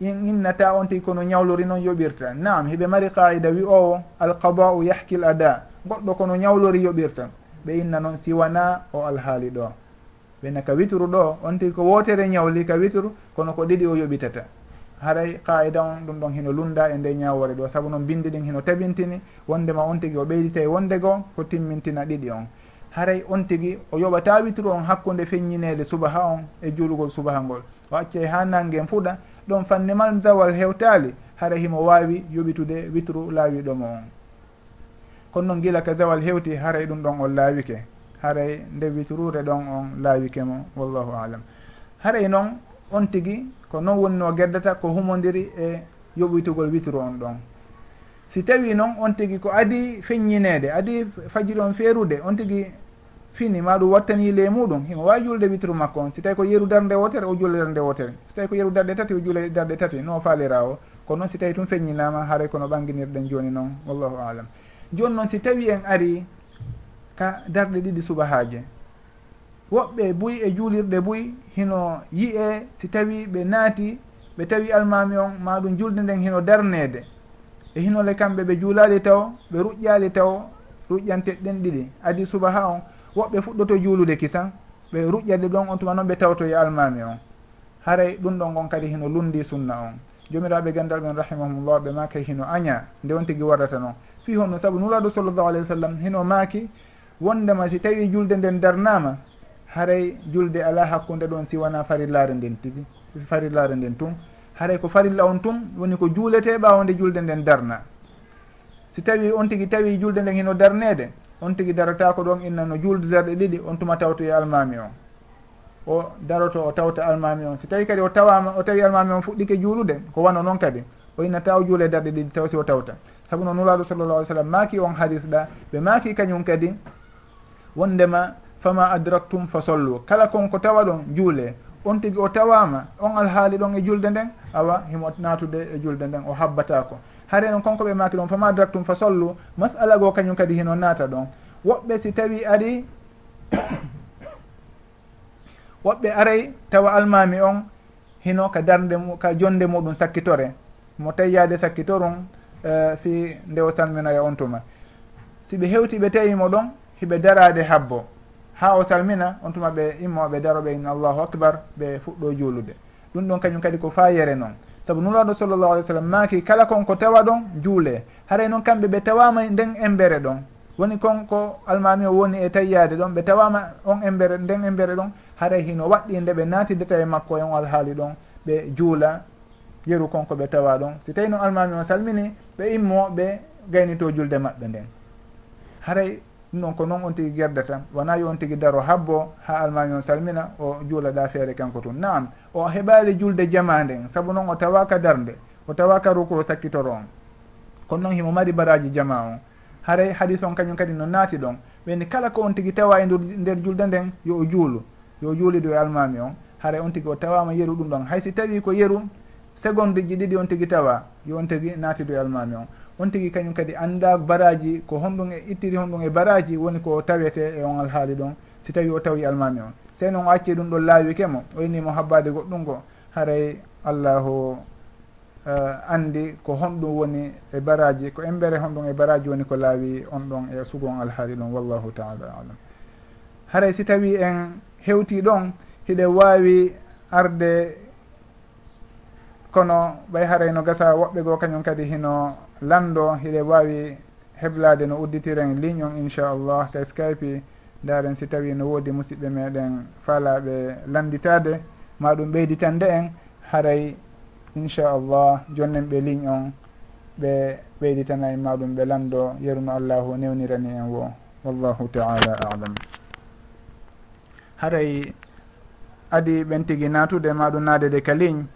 in innata on tigui kono ñawlori noon yoɓirta. Nam hiɓe mari qaida wi owo alqada'u yahkil ada. Goɗɗo kono ñawlori yoɓirta. Ɓe inna noon siwana o alhaali ɗo. Ɓenna ka witru ɗo on tigui ko wotere ñawli ka witru kono ko ɗiɗi o yoɓitata. haray qaida on ɗum ɗon hino lunda e nde ñawore ɗo. Saabu noon bindi ɗin hino tabintini wondema on tigui o ɓeydita e wonde goo ko timmintina ɗiɗi on. Haray on tigui o yoɓata witru on hakkude feññinede subaha on e juulugol subaha ngol. O acca ha nangue fuɗa ɗon fanne man zawal hewtali hara himo wawi yoɓitude witru laawiɗomo on. Kono noon guila ka zawal hewti haray ɗum ɗon on laawike. Haray nde witrure ɗon on laawike mo wallahu alam haray noon on tigui ko noon woni no gerdata ko humodiri e yoɓitugol witru on ɗon. Si tawi noon on tigui ko adi feññinede adi fajiri on feerude on tigui fini ma ɗum wattani le muɗum himo wawi julde witru makko on. Si tawi ko yeru darde wotere o julle darde wotere. Si tawi ko yeru darde tati o juule darde tati no falira o ko noon si tawi tum feññinama haara kono ɓanginirɗen joni noon wallahu alam joni noon si tawi en ari ka darɗe ɗiɗi subahaje woɓɓe buyi e juulirɗe buyi hino yiye si tawi ɓe naati ɓe tawi almami on ma ɗum julde nden hino darnede e hinole kamɓe ɓe juulali taw ɓe ruƴƴali taw ruƴƴanteɗɗen ɗiɗi. Adi subaha on woɓɓe fuɗɗoto juulude kisan ɓe ruƴƴade ɗon on tuma noon ɓe tawtoye almami on. Haray ɗum ɗon on kadi hino lundi sunna on. Jomiraɓe gandal ɓen rahimahumllah ɓe maka hino aña nde on tigui warrata noon fi honno saabu nuraɗo sallllahu alayhi wa sallam hino maaki wondema si tawi julde nden darnama haray julde ala hakkunde ɗon siwana farillare nden tigi farillare nden tum haray ko farilla on tum woni ko juulete ɓawde julde nden darna. Si tawi on tigi tawi julde nden hino darnede on tigi darata ko ɗon inna no julde darɗe ɗiɗi on tuma tawto e almami on. O daroto o tawta almami on. Si tawi kadi o tawama o tawi almami on fuɗɗike juulude ko wano noon kadi o inna taw juule e darɗe ɗiɗi taw si o tawta. Saabu no nulaɗo sallallah alih w sallam maaki on hadis ɗa ɓe maaki kañum kadi wondema fama adraktum fa sollu. Kala konko tawa ɗon juule. On tigi o tawama on alhaali ɗon e julde nden awa himo natude e julde nden o habbatako hare noon konko ɓe maki ɗon fama adraktum fa sollu masala goo kañum kadi hino naata ɗon. Woɓɓe si tawi ari woɓɓe aray tawa almami on hino ka darde ka jonde muɗum sakkitore. Mo tawi sakkitorum uh, e, fi nde o salminoya on tuma. Si ɓe hewti ɓe tawimo ɗon hiɓe darade habbo. ha o salmina on tuma ɓe immoɓe daroɓe in allahu acbar ɓe fuɗɗo juulude. Ɗum ɗon kañum kadi ko fayere noon saabu nuraɗo sallllahu alih w sallam maaki kala konko tawa ɗon juule. Haray noon kamɓe ɓe tawama nden embere ɗon. Woni konko almami o woni e tayyade ɗon ɓe tawama on embere nden embere ɗon. Haray hino waɗɗi nde ɓe natideta e makko en alhaali ɗon ɓe juula yeru konko ɓe tawa ɗon. Si tawi noon almami o salmini ɓe immo ɓe gaynito julde maɓɓe nden. Haray ɗum ɗon ko noon on tigui gerdata wona yo on tigui daro habbo ha almami on salmina o juulaɗa feere kanko tun. Naam o heɓali julde jama nden saabu noon o tawaka darde o tawaka rukuro sakkitoro on. Kono noon himo mari baraji jama on. Haray hadis on kañum kadi no naati ɗon. Ɓeni kala ko on tigui tawa e nder julde nden yo o juulu. Yo juulido e almami on. Haray on tigui o tawama yeru ɗum ɗon. Haysi tawi ko yeru seconde ji ɗiɗi on tigui tawa yo on tigui naatido e almami on. on tigui kañum kadi anda baraji ko honɗum e ittiri honɗum e baraji woni ko tawete e on alhaali ɗon. Si tawi o tawi almami on. Sey noon o acci ɗum ɗon laawikemo o innimo habbade goɗɗum ko haray allahu uh, e, andi ko honɗum woni e baraji ko embere honɗum e baraji woni ko laawi on ɗon e sugon alhaali ɗon wallahu taala alam. Haray si tawi en hewti ɗon hiɗe wawi arde kono ɓay haray no gasa woɓɓe goo kañum kadi hino lamɗo hiɗe wawi heblade no udditiren ligne on inchallah ta skype daren si tawi no woodi musidɓe meɗen faalaɓe landitade ma ɗum ɓeyditande en haray inchallah jonnen ɓe ligne on ɓe ɓeyditana en maɗum ɓe lamɗo yeruno allahu newnirani en wo wallahu taala alam. Haray adi ɓen tigui natude maɗum nadede ka ligne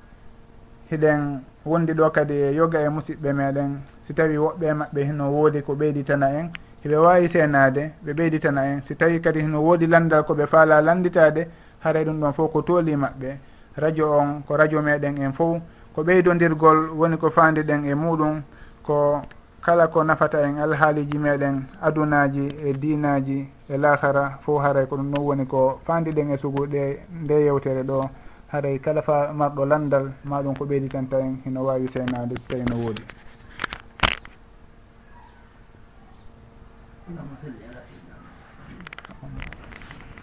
hiɗen wondi ɗo kadi e yoga e musidɓe meɗen. Si tawi woɓɓe maɓɓe hino woodi ko ɓeyditana en heɓe wawi senade ɓe ɓeyditana en. Si tawi kadi hino woodi landal koɓe faala landitade haray ɗum ɗon fof ko tooli maɓɓe. Radio on ko radio meɗen en fof ko ɓeydodirgol woni ko fandiɗen e muɗum ko kala ko nafata en alhaaliji meɗen adunaji e dinaji e lahara fof haray ko ɗum ɗon woni ko fandiɗen e suguɗe nde yewtere ɗo. haray kala fa marɗo landal maɗum ko ɓeyditanta en hino wawi seynade so tawi no woodi.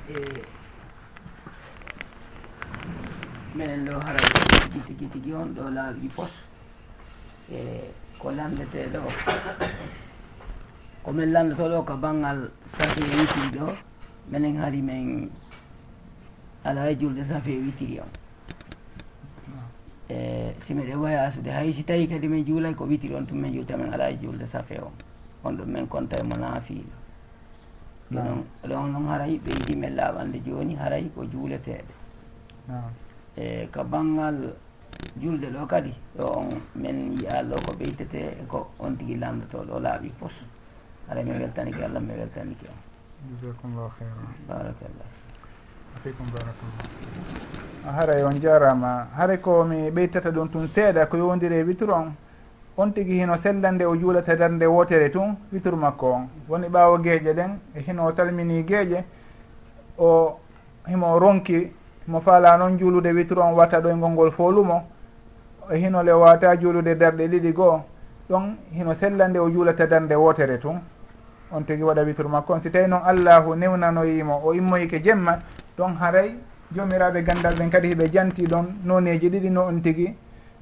E, minen ɗo haray tigi tigi tigi on ɗo laabi pos. E ko landete e ɗo komin landoto ɗo ko banggal sahi e ɗo minen haari min ala e julde safe witiri on e si miɗe wayasude hay si tawi kadi min juulay ko witiri on tum min julta min ala e julde safe on. On ɗum min konta mo naafiilo ɗonon ɗon noon haray ɓe yiɗi min laaɓande jooni haray ko juuleteeɓe e ko banggal julde ɗo kadi ɗo on min yiya ko ɓeytete ko on tigi lamdoto ɗo laaɓi pos. Haray mi weltanike allah mi weltanike on jasakumllahu heyra barakallah. afikum baratullah haray on jarama. Haara ko mi ɓeytata ɗum tun seeɗa ko yowdiri e witre on. On tigui hino sellande o juulata e darde wotere tun witre makko on. Woni ɓaawo gueeƴe ɗen e hino salmini gueeƴe o himo ronki mo faala noon juulude witre on watta ɗo e ngolngol foolumo e hino le wata juulude darɗe ɗiɗi goo ɗon hino sellande o juulata darde wotere tun. On tigui waɗa witre makko on. Si tawi noon allahu newnanoyimo o immoyike jemma ɗon haray jomiraɓe gandal ɓen kadi hiɓe janti ɗon noneji ɗiɗi no on tigui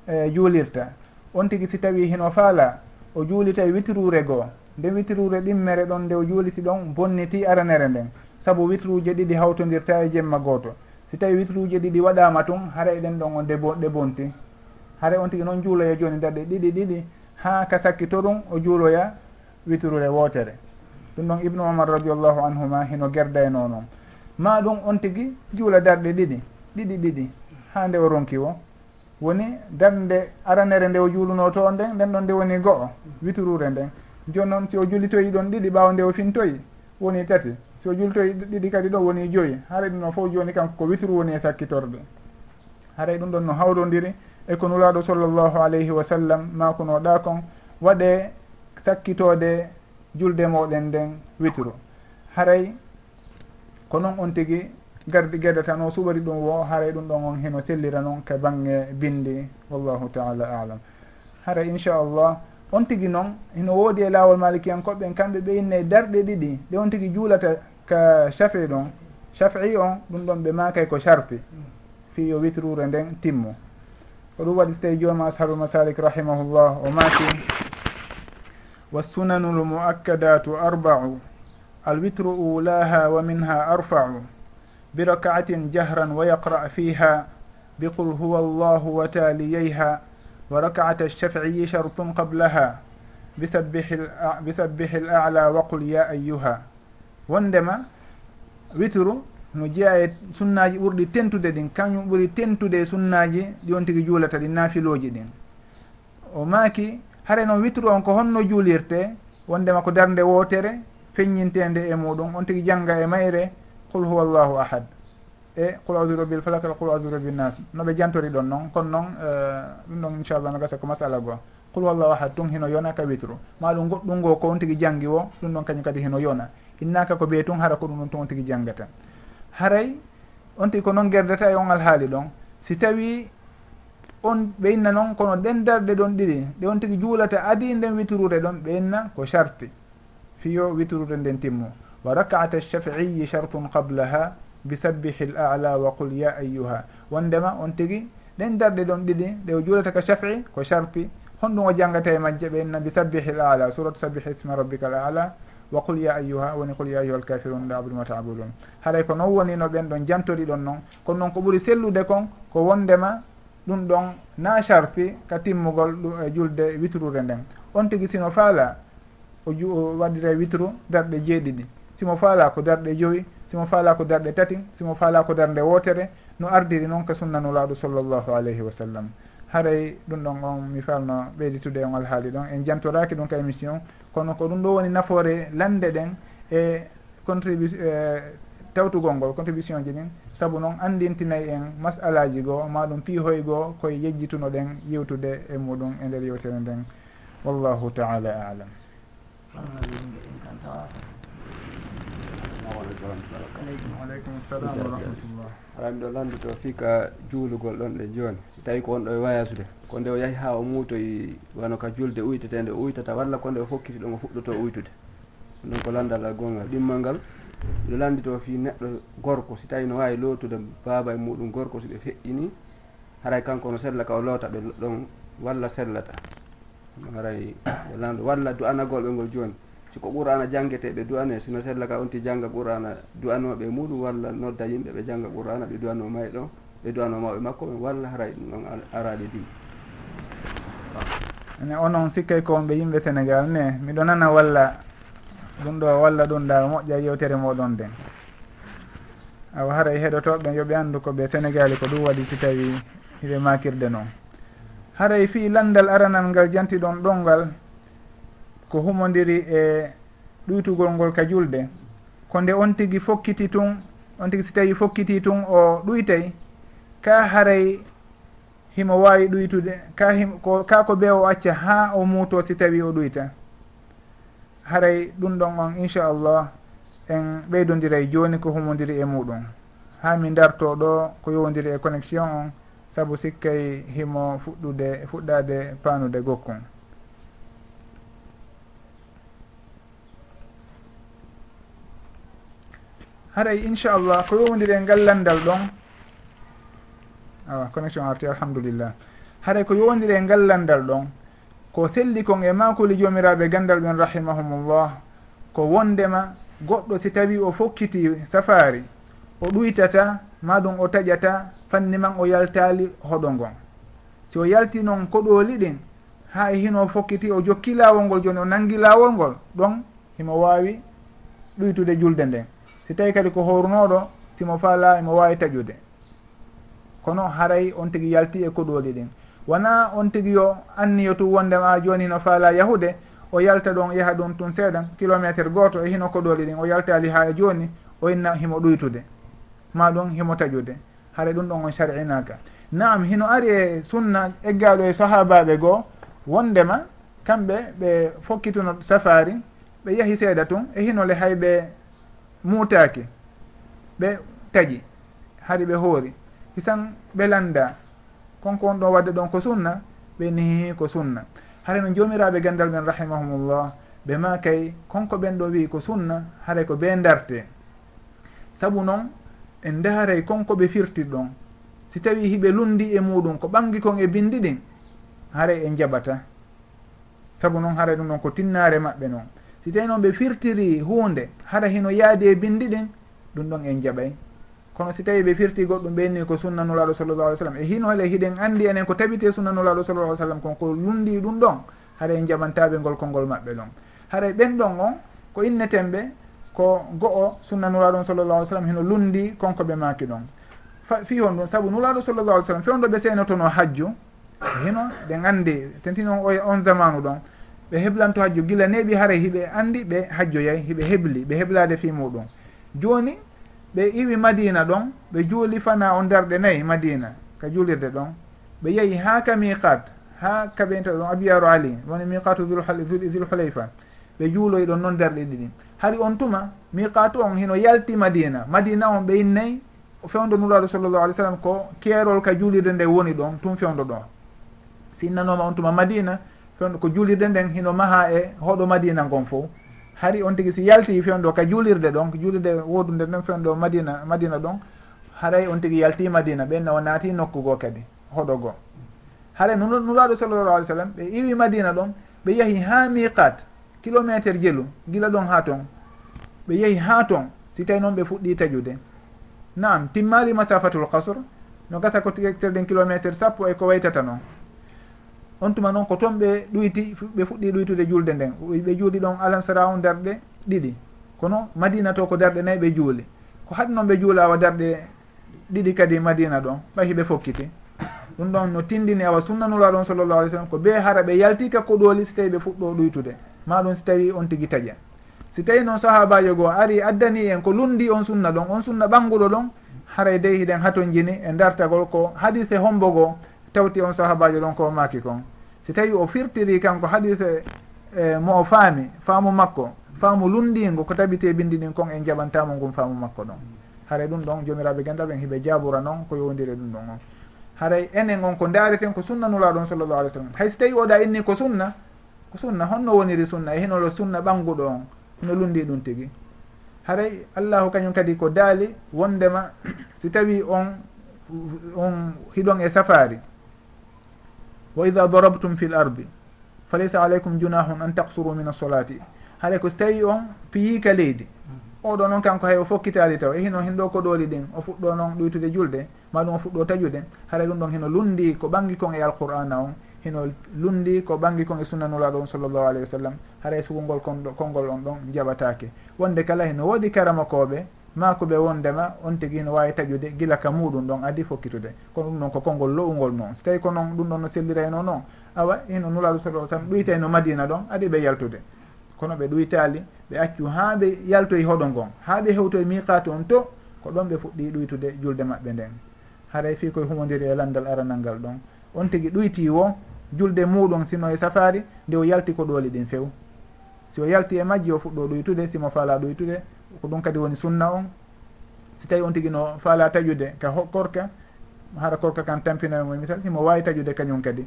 e juulirta. On tigui si tawi hino faala o juulita e witrure goo. Nde witrure ɗimmere ɗon nde o juuliti ɗon bonniti aranere nden. Saabu witruje ɗiɗi hawtodirta e jemma gooto. Si tawi witruje ɗiɗi waɗama tun hara eɗen ɗon o debo ɗe bonti. Hara on tigui noon juuloya joni darɗe ɗiɗi ɗiɗi ha ka sakkito ɗum o juuloya witrure wootere. Ɗum ɗon ibnu omar radiallahu anhuma hino gerda e no noon ma ɗum on tigui juula darɗe ɗiɗi ɗiɗi ɗiɗi ha nde o ronki o. Woni darde aranere nde o juuluno to nden nden ɗon nde woni go'o witurure nden. Joni noon si o julitoyi ɗon ɗiɗi ɓawa nde o fintoyi woni tati. So jultoyi ɗiɗi kadi ɗo woni joyi. Haray ɗum ɗon fof joni kanko ko witru woni e sakkitorde. Haray ɗum ɗon no hawrodiri e ko nulaɗo sallllahu alayhi wa sallam makunoɗa kon waɗe sakkitode julde moɗen nden witru haray ko noon on tigi gardi gueɗe tan o suɓari ɗum wo haray ɗum ɗon on heno sellira noon ka bangge bindi wallahu taala alam. Hara inchallah on tigi noon hino woodi e laawol malikiyankoɓɓen kamɓe ɓe inne darɗe ɗiɗi ɗe on tigi juulata ka shafi ɗon chafi on ɗum ɗon ɓe makay ko sharpi fi yo witrure nden timmo ko ɗum waɗi so tawi joma ashabu masalik rahimahullah o maaki wa sunanul muakkadatu arbau. alwitru ulaha wa minha arfau birakaatin jahran wa yaqra fiha biqul huwa allahu wa taaliyeyha wa rakaata alshafciyi shartun qablaha bisabbih l ala wa qul ya ayuha wondema witru no jeeya e sunnaji ɓurɗi tentude ɗin kañum ɓuri tentude e sunnaji ɗon tigui juulata ɗi naafiloji ɗin o maaki hare noon witru on ko honno juulirte wondema ko darde wootere feññintende e muɗum. On tigui jangga e mayre qul huwa llahu ahad. E qul audu rabbil falak al qul audu rabbi nnas noɓe jantori ɗon noon kono noon e, ɗum ɗon inchallah no gasa ko masala goo. Qul huwa llahu ahad tun hino yona ka witru. Maɗum goɗɗum ngo ko on tigui janggi o ɗum ɗon kañum kadi hino yona. Innaka ko ɓee tun hara ko ɗum ɗon tun on tigui janggata haray on tigui ko noon gerdata e on alhaali ɗon. Si tawi on ɓe inna noon kono ɗen darɗe ɗon ɗiɗi ɗe on tigui juulata adi nden witrude ɗon ɓe inna ko charti fiyo witrude nden timmo wa rakaata shafiiyi chartun qablaha bisabbihi l ala wa qul ya ayuha wondema on tigui ɗen darɗe ɗon ɗiɗi ɗe o juulata ka shafii ko sharti honɗum o janggata e majje ɓe na bisabbihi l ala suratu sabbihi isma rabbika l ala wa qul ya ayuha woni qul ya ayuha alkafirun la abudu ma taabudun haray ko noon woni no ɓen ɗon jantori ɗon noon kono noon ko ɓuuri sellude kon ko wondema ɗum ɗon na sharti ka timmugol ɗum e julde witrude nden. On tigui sino faala o ju waddita witru darɗe jeeɗiɗi. Simo faala ko darɗe joyi simo faala ko darɗe tati simo faala ko darde wotere no ardiri noon ka sunnanulaɗo sallllahu alayhi wa sallam. Haray ɗum ɗon on mi falno ɓeyditude on alhaali ɗon en jantoraki ɗum ka émission kono ko ɗum ɗo woni nafoore lande ɗen e contribu e tawtugol ngol contribution ji ɗin. Saabu noon andintinayi en masalaji goo maɗum piihoy goo koye yejjituno ɗen yewtude e muɗum e nder yewtere nden. Wallahu taala alam. Allah aleykum salam wa rahmatullah aɗa miɗo landuto fika juulugol ɗon ɗe jooni si tawi ko on ɗo e wayasude ko nde o yahi ha o muutoyi wano ka julde uytete nde uytata walla ko nde o fokkiti ɗon o fuɗɗoto uytude. Ɗum ko landal gongal ɗimmal ngal ɗo landito fi neɗɗo gorko. Si tawi no wawi lootude baaba e muɗum gorko si ɓe feƴƴini haray kanko no sella ka o loota ɓe ɗon walla sellata haray lanɗo walla du'anagolɓe ngol joni. Siko qur'ana jangguete ɓe du'ane sino sella ka onti jangga qur'ana du'anoɓe muɗum walla nodda yimɓe ɓe jangga qur'ana ɓe du'ano may ɗo ɓe du'ano mawɓe makko ɓe walla haray ɗum ɗon araɗe di ene onon sikkay ko on ɓe yimɓe sénégal ne miɗo nana walla ɗum ɗo walla ɗum ɗa moƴƴa yewtere moɗon nden. Awa haray heɗotoɓe yooɓe anndu ko ɓe sénégali ko ɗum waɗi si tawi hiɓe makirde noon haray fi landal aranal ngal jantiɗon ɗonngal ko humodiri e ɗuytugol ngol ka julde. Ko nde on tigi fokkiti tun on tigi si tawi fokkiti tun o ɗuytay ka haray himo wawi ɗuytude ka him, ko ka ko ɓe o acca ha o muuto si tawi o ɗuyta. Haray ɗum ɗon on inchallah en ɓeydodira e joni ko humodiri e muɗum. Ha mi darto ɗo ko yowodiri e connexion on saabu sikkay himo fuɗɗude fuɗɗade panude gokkon. Haray inchallah ko yowdiri e ngallandal ɗon awa connexion arti alhamdulillah. Haray ko yowdiri e ngallandal ɗon ko selli kon e makuli jomiraɓe gandal ɓen rahimahumullah ko wondema goɗɗo si tawi o fokkiti safari o ɗuytata maɗum o taƴata fanni man o yaltali hoɗo ngon. Si o yalti noon koɗoli ɗin ha e hino fokkiti o jokki laawol ngol joni o nangi laawol ngol ɗon himo wawi ɗuytude julde nden. Si tawi kadi ko horunoɗo simo faala imo wawi taƴude. Kono haray on tigui yalti e koɗoli ɗin wona on tigui yo anniyo tu wondema joni hino faala yahude o yalta ɗon yaha ɗum tun seeɗa kilométre goto e hino koɗoli ɗin o yaltali ha joni o inna himo ɗuytude. Ma ɗum himo taƴude. haɗa ɗum ɗon on shar'inaka. Naam hino ari e sunna eggaɗo e sahabaɓe goo wondema kamɓe ɓe fokkituno safari ɓe yahi seeɗa tun e hinole hay ɓe muutaki ɓe taƴi hari ɓe hoori. Hisan ɓe landa konko on ɗon wadde ɗon ko sunna ɓe nihihi ko sunna. Hara no jomiraɓe gandal men rahimahumullah ɓe ma kay konko ɓen ɗo wi ko sunna haray ko ɓe darte saabu noon en ndaaray konko ɓe firtir ɗon. Si tawi hiɓe lundi e muɗum ko ɓangi kon e bindi ɗin haray en jaɓata. Saabu noon haray ɗum ɗon ko tinnare maɓɓe noon si tawi noon ɓe firtiri hunde hara hino yaadi e bindi ɗin ɗum ɗon en jaɓay. Kono si tawi ɓe firti goɗɗum ɓenni ko sunnanulaɗo sallallah alih sallam e hinole hiɗen anndi enen ko tabite sunnanulaɗo sallallah alih sallam kon ko lundi ɗum ɗon haɗa en jaɓantaɓe ngol konngol maɓɓe ɗon. Haray ɓen ɗon on ko inneten ɓe ko go'o sunna nuraɗon sallallah alih sallam hino lundi konko ɓe maki ɗon. Fi hon ɗum saabu nuraɗo sallallah alih sallam fewndo ɓe seynotono hajju hino ɓe gandi tentino on e on zamanu ɗon ɓe heblanto hajju gila neɓi haara hiɓe andi ɓe hajjoyay hiɓe hebli ɓe heblade fi muɗum. Joni ɓe iwi madina ɗon ɓe juuli fana on darɗe nayyi madina ka juulirde ɗon. Ɓe yeehi ha ka miqat ha kaɓe ɗon abiyaru ali woni miqatu dhulhulayfa ɓe juuloyi ɗon noon darɗe ɗiɗi. hari on tuma miqatu on hino yalti madina. Madina on ɓe innayi fewndo nuraɗo sallllahu alih w sallam ko keerol ka juulirde nde woni ɗon tum fewndo ɗon. Si innanoma on tuma madina fewndo ko juulirde nden hino maha e hoɗo madina ngon fof hari on tigui si yalti fewndo ka juulirde ɗon juulirde wodude nden fewndo madina madina ɗon haray on tigui yalti madina ɓenna o naati nokku goo kadi hoɗo goo haray nuraɗo sallllahu alih w sallam ɓe iwi madina ɗon ɓe yeehi ha miqat kilométre jelu gila ɗon ha ton. Ɓe yehi ha ton si tawi noon ɓe fuɗɗi taƴude naam timmali masafatul kasre no gasa ko terɗen kilométre sappo e ko waytata noon. On tuma noon ko toon ɓe ɗuyti ɓe fuɗɗi ɗuytude julde nden. Ɓe juuɗi ɗon alansara on darɗe ɗiɗi. Kono madina to ko darɗe nayyi ɓe juuli ko haɗi noon ɓe juulawa darɗe ɗiɗi kadi madina ɗon ɓayi ɓe fokkiti ɗum ɗon no tindini awa sunnanuraɗon sallllahu alih w sallam ko be hara ɓe yaltika koɗoli ɗooli so tawi ɓe fuɗɗo ɗuytude. maɗum si tawi on tigui taƴen si tawi noon sahabajo goo ari addani en ko lundi on sunna ɗon on sunna ɓanguɗo ɗon haray dey hiɗen haton jini e dartagol ko hadise hombo goo tawti on sahabajo ɗon ko maki kon. Si tawi o firtiri kanko hadise eh, mo o faami faamu makko faamu lundingo ko tabite bindi ɗin kon en jaɓantamo ngun faamu makko ɗon. Haray ɗum ɗon jomiraɓe gandaɓe ɓen hiɓe jaabura noon ko yowdiri ɗum ɗon on. Haray enen on ko dareten ko sunna nuraɗon sallllahu alih w sallam. Hay so tawi oɗa inni ko sunna ko sunna honno woniri sunna e hinolo sunna ɓanguɗo on no lundi ɗum tigi. Haray allahu kañum kadi ko daali wondema si tawi on on hiɗon e safari wa ida darabtum fi l ardi fa laysa aleykum junahun an taksuru min assolati haray ko so tawi on piyika leydi. Oɗo noon kanko hay o fokkitali taw e hino hinɗo koɗoli ɗin o fuɗɗo noon ɗoytude julde maɗum o fuɗɗo tajude. Haray ɗum ɗon hino lundi ko ɓangi kon e alqur'ana on. hino lundi ko ɓangi kon e sunnanulaɗo on sallllahu alayhi wa sallam haray e sugungol konɗo konngol on ɗon jaɓatake. Wonde kala heno woodi karamakoɓe ma ko ɓe wondema on tigui no wawi taƴude gila ka muɗum ɗon adi fokkitude kono ɗum ɗon ko konngol lowugol noon so tawi ko noon ɗum ɗon no sellirayno noon awa hino nulaɗo sa sallam ɗoytayno madina ɗon adi ɓe yaltude. Kono ɓe ɗoytali ɓe accu ha ɓe yaltoye hoɗo ngon. Ha ɓe hewtoye miqatu on to ko ɗon ɓe fuɗɗi ɗoytude julde maɓɓe nden. Haray e fi koye humodiri e landal aranal ngal ɗon on tigui ɗoyti wo julde muɗum sino e safari nde o yalti ko ɗooli ɗin few. Si o yalti e majji o fuɗɗo ɗoytude simo faala ɗoytude ko ɗum kadi woni sunna on. Si tawi on tigui no faala taƴude ka korka hara korka kan tampinomo e misal simo wawi taƴude kañum kadi.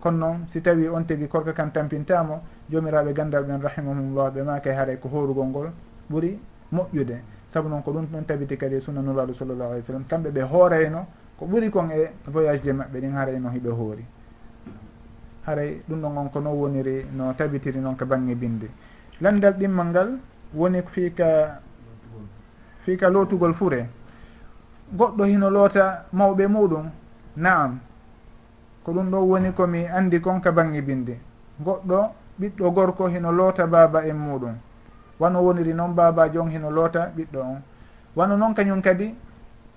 Kono noon si tawi on tigui korka kan tampintamo jomiraɓe gandal ɓen rahimahumllah ɓe maka haray ko horugol ngol ɓuuri moƴƴude. Saabu noon ko ɗum ɗon tabiti kadi e sunna nuraɗo sallllahu alih w sallam. Kamɓe ɓe hoorayno ko ɓuuri kon e voyage je maɓɓe ɗin harayno hiɓe hoori. haray ɗum ɗon on ko non woniri no tabitiri noon ko bange binde. Landal ɗimmal ngal woni fiika fiika lootugol fure. Goɗɗo hino loota mawɓe muɗum? Naam. Ko ɗum ɗo woni komi andi kon ka bange binde. Goɗɗo ɓiɗɗo gorko hino loota baaba en muɗum. Wano woniri noon babajo on hino loota ɓiɗɗo on. Wano noon kañum kadi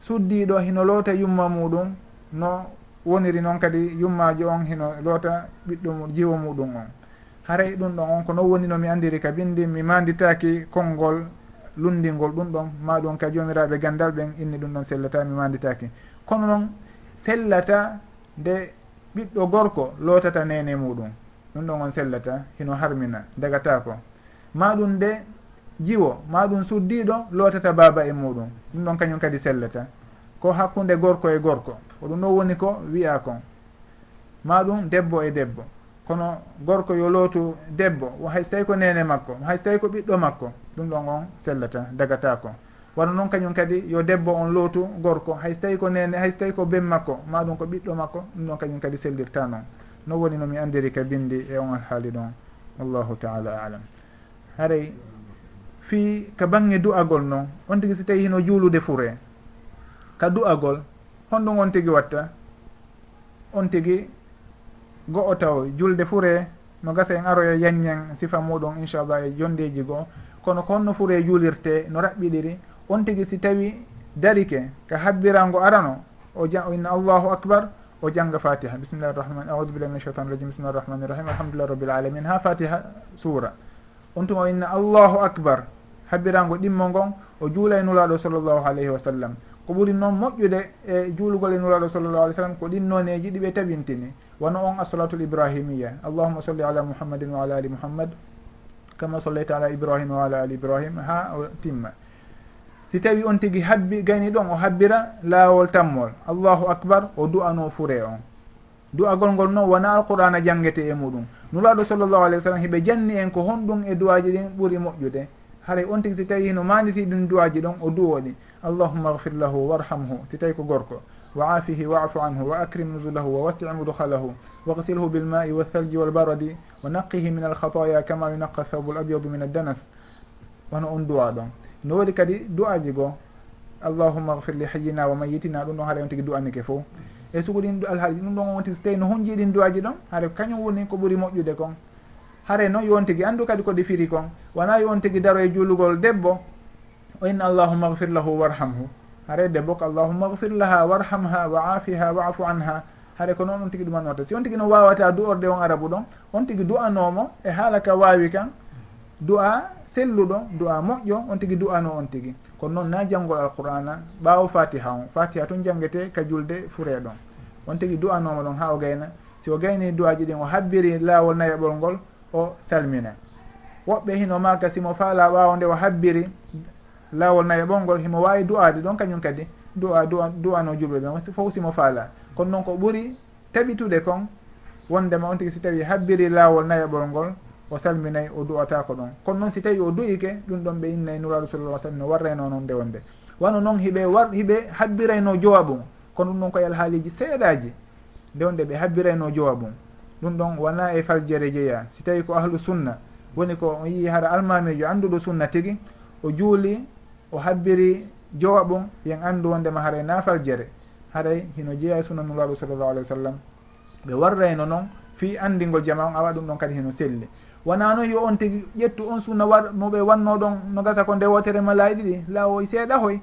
suddiɗo hino loota yumma muɗum no woniri noon kadi yummajo on hino loota ɓiɗɗo jiwo muɗum on. Haray ɗum ɗon on ko non woni no mi andiri ka bindi mi manditaki konngol lundingol ɗum ɗon ma ɗum ka jomiraɓe gandal ɓen inni ɗum ɗon sellata mi manditaki kono noon sellata nde ɓiɗɗo gorko lootata nene muɗum ɗum ɗon on sellata hino harmina dagatako ma ɗum nde jiwo ma ɗum suddiɗo lootata baaba e muɗum ɗum ɗon kañum kadi sellata. ko hakkunde gorko e gorko. Ko ɗum ɗon woni ko wiya kon. Ma ɗum debbo e debbo. Kono gorko yo lootu debbo hay so tawi ko nene makko hay so tawi ko ɓiɗɗo makko ɗum ɗon on sellata dagata ko wano noon kañum kadi yo debbo on lootu gorko hay so tawi ko nene hay so tawi ko ben makko ma ɗum ko ɓiɗɗo makko ɗum ɗon kañum kadi sellirta noon no woni nomi andiri ka bindi e on alhaali ɗon. Wallahu taala alam. Haray fi ka bange du'agol noon on tigui so tawi hino juulude fure ka du'agol hon on tigi watta. On tigi go'o taw julde fure no gasa en aroya e yanñen sifa muɗum inchallah e jondeji goo. Kono ko honno fure juulirte no raɓɓiɗiri on tigi si tawi darike ka habbirango arano o ja inna allahu acbar o jangga fatiha. Bisimillahi rahmani audubillah min cheitan rajim bisimillahi rahmani rahim. Alhamdulillah rabbil alamin ha fatiha suura. On tuma o inna allahu acbar habbirango ɗimmo ngon o juulaynulaɗo sallllahu alayhi wa sallam. ko ɓuri noon moƴƴude e juulugol e nuraɗo sallallah alih sallam ko ɗin noneji ɗi tabintini wono on assolatul ibrahimia allahuma solli ala muhammadin wa ala ali muhammad kama sollayta ala ibrahima wa ala ali ibrahima ha o timma. Si tawi on tigui habbi gayni ɗon o habbira laawol tammol. Allahu acbar o du'ano fure on. Du'agol ngol noon wona alqur'ana jangete e muɗum. Nuraɗo sallllahu alih wa sallam hiɓe janni en ko honɗum e duwaji ɗin ɓuuri moƴƴude. Haray on tigui si tawi no manditi ɗum duwaji ɗon o duwoɗi allahuma agfir lahu warhamhu si tawi ko gorko. Wa afihi wa afu anhu wa acrim nuzulahu wa wasi mudhalahu wagsilhu bilmai walthalji walbaradi wa naqihi min alkhataya kama yunaqa thawbu labyadu min addanas wono on duwa ɗon. No woodi kadi du'aji goo allahuma gfir li hayyina wa mayitina ɗum ɗon haɗa on tigi du'anike fo e sugo ɗin alhaali ɗum ɗon on tigi so tawi no hunji ɗin duwaji ɗon haɗa kañum woni ko ɓuuri moƴƴude kon. Hare noon yon tigi anndu kadi ko ɗi firi kon. Wona yon tigi daro e juulugol debbo wa inna allahuma gfir lahu warhamhu hare debbo ko allahuma gfir laha warhamha wa afiha wa afu anha haɗa ko noon on tigi ɗumanorta si on tigi no wawata du'orde on arabu ɗon on tigi du'anomo e haala ka wawi kan du'a selluɗo du'a moƴƴo on tigi du'ano on tigi kono noon na janngol alqur'ana ɓawo fatiha on fatiha tun janngete ka julde fure ɗon on tigi du'anoma ɗon ha o gayna si o gayni du'aji ɗin o habbiri laawol nayaɓol ngol o salmina woɓɓe hino maka simo faala ɓawo nde o habbiri laawol nayi e ɓolngol himo waawi du'aade ɗon kañum kadi du'a du'a du'ano julɓe ɓen fof simo faala. Kono noon ko ɓuri taɓitude kon wondema on tigi si tawi habbiri laawol nayaɓol e ngol o salminayi o du'atako ɗon. Kono noon si tawi o du'ike ɗum ɗon ɓe innayi nuraɗo sallallah sallam no warrayno noon nde wonde. Wano noon hiɓe war hiɓe habbirayno jowaɓum kono ɗum ɗon koye alhaaliji seeɗaji nde wonde ɓe habbirayno jowaɓum ɗum ɗon wona e faljere jeeya si tawi ko ahlu sunna woni ko o yii hara almamijo annduɗo sunna tigi o juuli o habbiri jowa ɓum yen anndu wondema haray nafarjere haray hino jeeya e sunna nulaɗo sallllahu alih wa sallam. Ɓe warrayno noon fi anndingol jama on awa ɗum ɗon kadi hino selli wona noon yo on tigi ƴettu on sunna war no ɓe wanno ɗon no gasa ko ndewotere ma laayi ɗiɗi laawoy seeɗa hoy.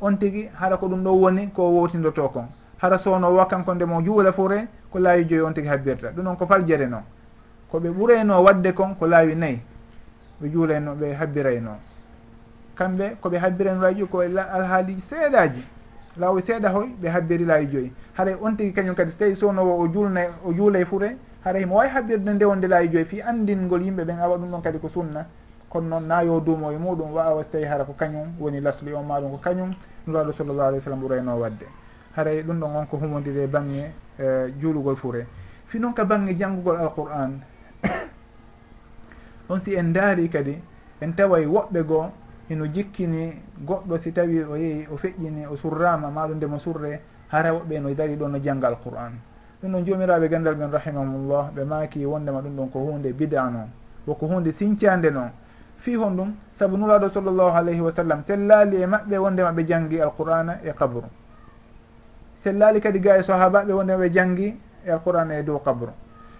On tigi hara ko ɗum ɗo woni ko wowtindoto kon. Hara sowno wakkanko ndemo juula fore ko laawi joyi on tigi habbirta. Ɗum noon ko faljere noon koɓe ɓurayno wadde kon ko laawi nayyi ɓe juulayno ɓe habbirayno. kamɓe koɓe habbiren joyi ko alhaaliji seeɗaji laawol seeɗa hoy ɓe habbiri laawi joyi. Haray e on tigi kañum kadi so tawi sownowo o juulnay o juulay fure haray mo wawi habbirde ndewonde laawi joyi fi andingol yimɓe ɓen awa ɗum ɗon kadi ko sunna. Kono noon naayo duumo e muɗum wawa so tawi hara ko kañum woni lasli o e maɗum ko kañum nuraɗo sallllahu alih w sallam ɓurayno wadde haray e ɗum ɗon on ko humodiri humodire bange juulugol fure. Fi noon ka bange janngugol alqur'an on si en daari kadi en taway woɓɓe goo ino jikkini goɗɗo si tawi o yehi o feƴƴini o surrama maɗo ndemo surre hara woɓɓe no dari ɗon no jangga alqur'an. Ɗum ɗon jomiraɓe gandal men rahimahumllah ɓe maaki wondema ɗum ɗon ko hunde bida noon woko hunde sincande noon. Fi hon ɗum saabu nuraɗo sallllahu alayhi wa sallam sellali e maɓɓe wondema ɓe jangi alqur'ana e kabru sellali kadi ga e sahabaɓe wondema ɓe jangi e alqur'ana e dow kabru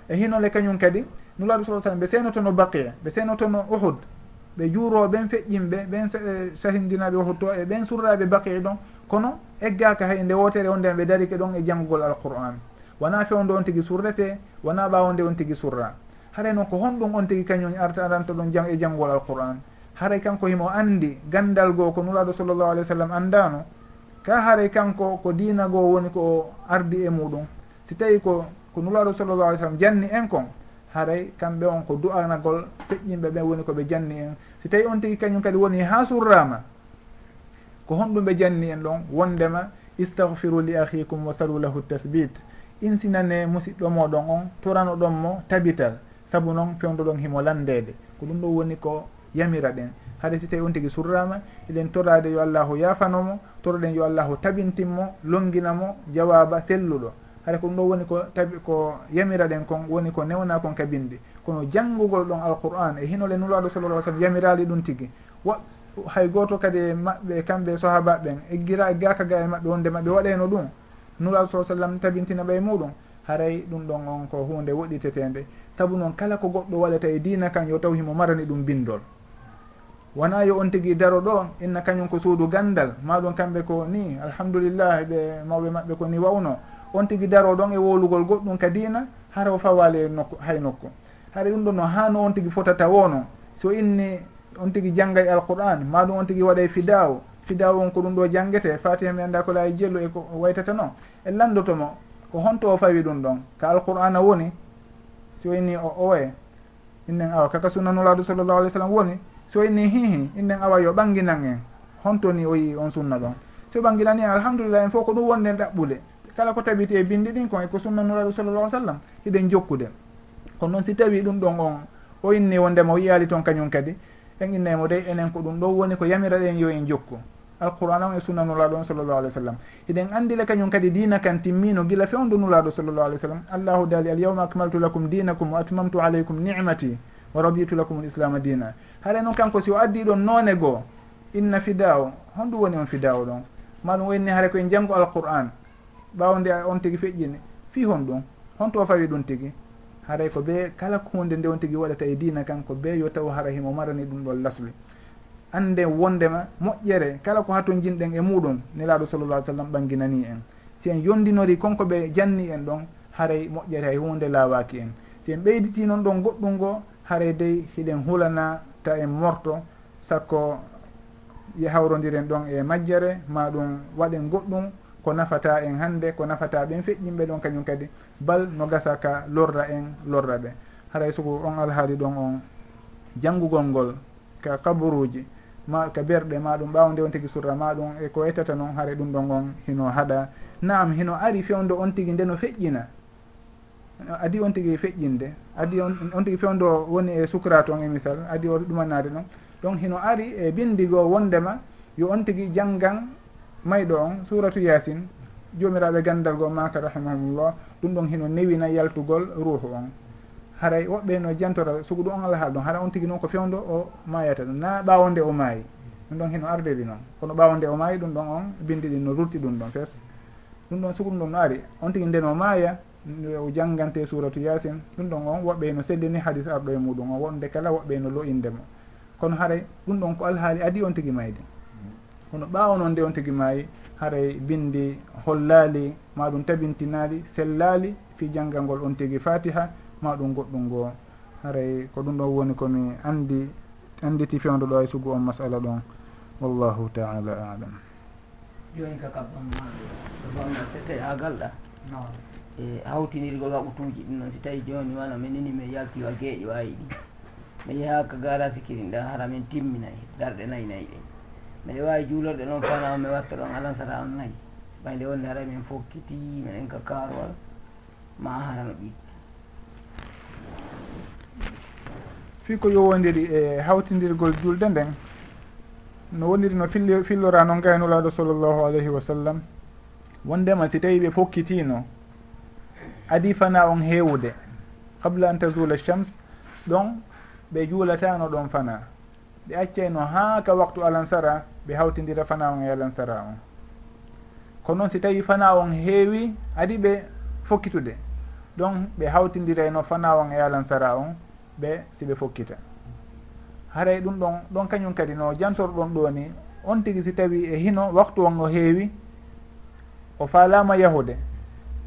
e hinole kañum kadi nuraɗo sa sallam ɓe senotono baqiya ɓe senotono uhud ɓe juuroɓen feƴƴinɓe ɓen sahindinaɓe hotto e ɓen surraɓe baqii ɗon. Kono eggaka hay nde wotere on nden ɓe darike ɗon e janngugol alqur'an wona fewde on tigi surrete wona ɓawonde on tigi surra. Haray noon ko honɗum on tigi kañum arta aranta ɗon jang e janngugol alqur'an haray kanko himo andi gandal goo ko nuraɗo sallllahu alih w sallam andano ka haray kanko ko diina goo woni ko ardi e muɗum si tawi ko ko nuraɗo sallllahu alih w sallam janni en kon haray kamɓe on ko du'anagol feƴƴinɓe ɓen woni koɓe janni en. Si tawi on tigui kañum kadi woni ha surrama ko honɗum ɓe janni en ɗon wondema istahfiru li ahikum wa salu lahu tathbit insinane musidɗo moɗon on torano ɗon mo tabital saabu noon fewdoɗon himo landede. Ko ɗum ɗo woni ko yamira ɗen haade si tawi on tigui surrama eɗen torade yo allahu yafanomo toroɗen yo allahu tabintinmo longinamo jawaba selluɗo. hara ko ɗum ɗo woni ko tabi ko yamira ɗen kon woni ko newna kon ka kabinde. Kono janngugol ɗon alqur'an e hinole nulaɗo sallallah sallam yamirali ɗum tigi. Wa hay goto kadi e maɓɓe kamɓe e sahabaɓen eggira e gaka ga e maɓɓe wonde maɓɓe waɗeno ɗum. Nulaɗo sa sallam tabintina ɓe muɗum. Haray ɗum ɗon on ko hunde woɗɗitetende. Saabu noon kala ko goɗɗo waɗata e dina kan yo taw himo marani ɗum bindol. Wona yo on tigui daro ɗo inna kañum ko suudu gandal. Maɗum kamɓe ko ni alhamdulillah ɓe mawɓe maɓɓe ko ni wawno. on tigui daro ɗon e wolugol goɗɗum ka dina hara o fawali nokku hay nokku. Haɗa ɗum ɗon no hano on tigui fotata wono so inni on tigui janggay alquran maɗum on tigui waɗa e fidawo fidawo on ko ɗum ɗo jangguete fatiha mi anda ko laayi jellu e ko waytatano e landotomo ko honto o fawi ɗum ɗon ka alqur'ana woni so inni o owe. Innen awa kaka sunnanulaɗo sallllahu alih w sallam woni so inni hihi innen awa yo ɓanginan en honto ni o yi on sunna ɗon. So ɓanginani en alhamdulillah en fof ko ɗum wonden ɗaɓɓule kala ko tabiti e bindi ɗin kon eko sunna nuraɗo sallallah sallam hiɗen jokkude. Kono noon si tawi ɗum ɗon on o inni wondema o yiyali toon kañum kadi en innemo de enen ko ɗum ɗo woni ko yamiraɗen yo en jokku. Alquran e on e sunnanulaɗo on sallllahu alih w sallam hiɗen andile kañum kadi dina kan timmino gila fewndo nulaɗo sallllahu alih w sallam allahu daali alyawma akmaltu lakum dinakum wa atmamtu aleykum nicmati wa raditu lakum lislama dina haɗa noon kanko si o addi ɗon noone goo inna fida o honɗum woni on fida o ɗon. Maɗum wonni haara koye janggo alquran. ɓawo nde on tigui feƴƴini fi hon ɗum honto fawi ɗum tigui haray ko be kala hunde nde on tigui waɗata e dina kan ko be yo taw hara himo marani ɗum ɗon lasli ande wondema moƴƴere kala ko haton jinɗen e muɗum nelaɗo sallallah alih sallam ɓanginani en. Si en yondinori konko ɓe janni en ɗon haray moƴƴere hay hunde lawaki en. Si en ɓeyditi noon ɗon goɗɗum ngo haray dey hiɗen hulana ta en morto sakko hawrodiren ɗon e majjere ma ɗum waɗen goɗɗum ko nafata en hande ko nafata ɓen feƴƴinɓe ɗon kañum kadi. Bal no gasa ka lorra en lorra ɓe. Haray soko on alhaali ɗon on janngugol ngol ka kaburuji ma ka berɗe maɗum ɓaawo nde on tigui surra maɗum e ko ettata noon haara ɗum ɗon on hino haɗa. Naam hino ari fewndo on tigui nde no feƴƴina. Adi on tigui feƴƴinde adi on, tigui fewndo woni e sucrate on e misal adi o ɗumanade ɗon ɗon hino ari e bindigo wondema yo on tigui janggan mayɗo on suratu yasin jomiraɓe gandal go maka rahimahumullah ɗum ɗon hino newina yaltugol ruhu on. Haray woɓɓe no jantora sugu ɗum on allah haal ɗon hara on tigui noon ko fewdo o mayata ɗum. Na ɓawonde o maayi. Ɗum ɗon hino ardedi noon. Kono ɓawonde o maayi ɗum ɗon on bindi ɗin no rurti ɗum ɗon fes. Ɗum ɗon sugu ɗum ɗon no ari. On tigui ndeno maaya o janggante suratu yasin ɗum ɗon on woɓɓe no seddini hadis arɗo e muɗum on wonde kala woɓɓe no loyindemo kono haray ɗum ɗon ko alhaali adi on tigui mayde kono ɓaawo noon nde on tigi maayi haray bindi hollaali ma ɗum tabintinaali sellaali fi janngal ngol on tigi fatiha ma ɗum goɗɗum ngoo haray ko ɗum ɗon woni komi anndi annditi fewndo ɗo e sugu on masala ɗon. Wallahu taala alam. Jooni ka to bamma so tawi a galɗa e hawtinirgol waɓutuji ɗin noon si tawi jooni wala minini mi yaltiwa geeƴe waawi ɗi mi yehaa ka garage kirinɗa hara min timminayi darɗe nayi nayi ɗen miɗe wawi juulorɗe noon fana mi watta ɗon alan sara on nayyi. Ɓayde wonde hara min fokkiti miɗen ka karowal ma harano ɓitti fii ko yowodiri e hawtidirgol julde nden no woniri no filli fillora noon gaynulaɗo sallllahu alayhi wa sallam wondema si tawi ɓe fokkitino adi fana on heewude. Qable an tazula chams ɗon ɓe juulatano ɗon fana. ɓe accayno haa ka waktu alansara ɓe hawtidira fana on e alansara on. Ko noon si tawi fana on heewi adi ɓe fokkitude. Ɗon ɓe hawtidirayno fana on e alansara on ɓe siɓe fokkita. Haray ɗum ɗon ɗon kañum kadi no jantorɗon ɗo ni on tigi si tawi e hino waktu on o heewi o faalama yahude.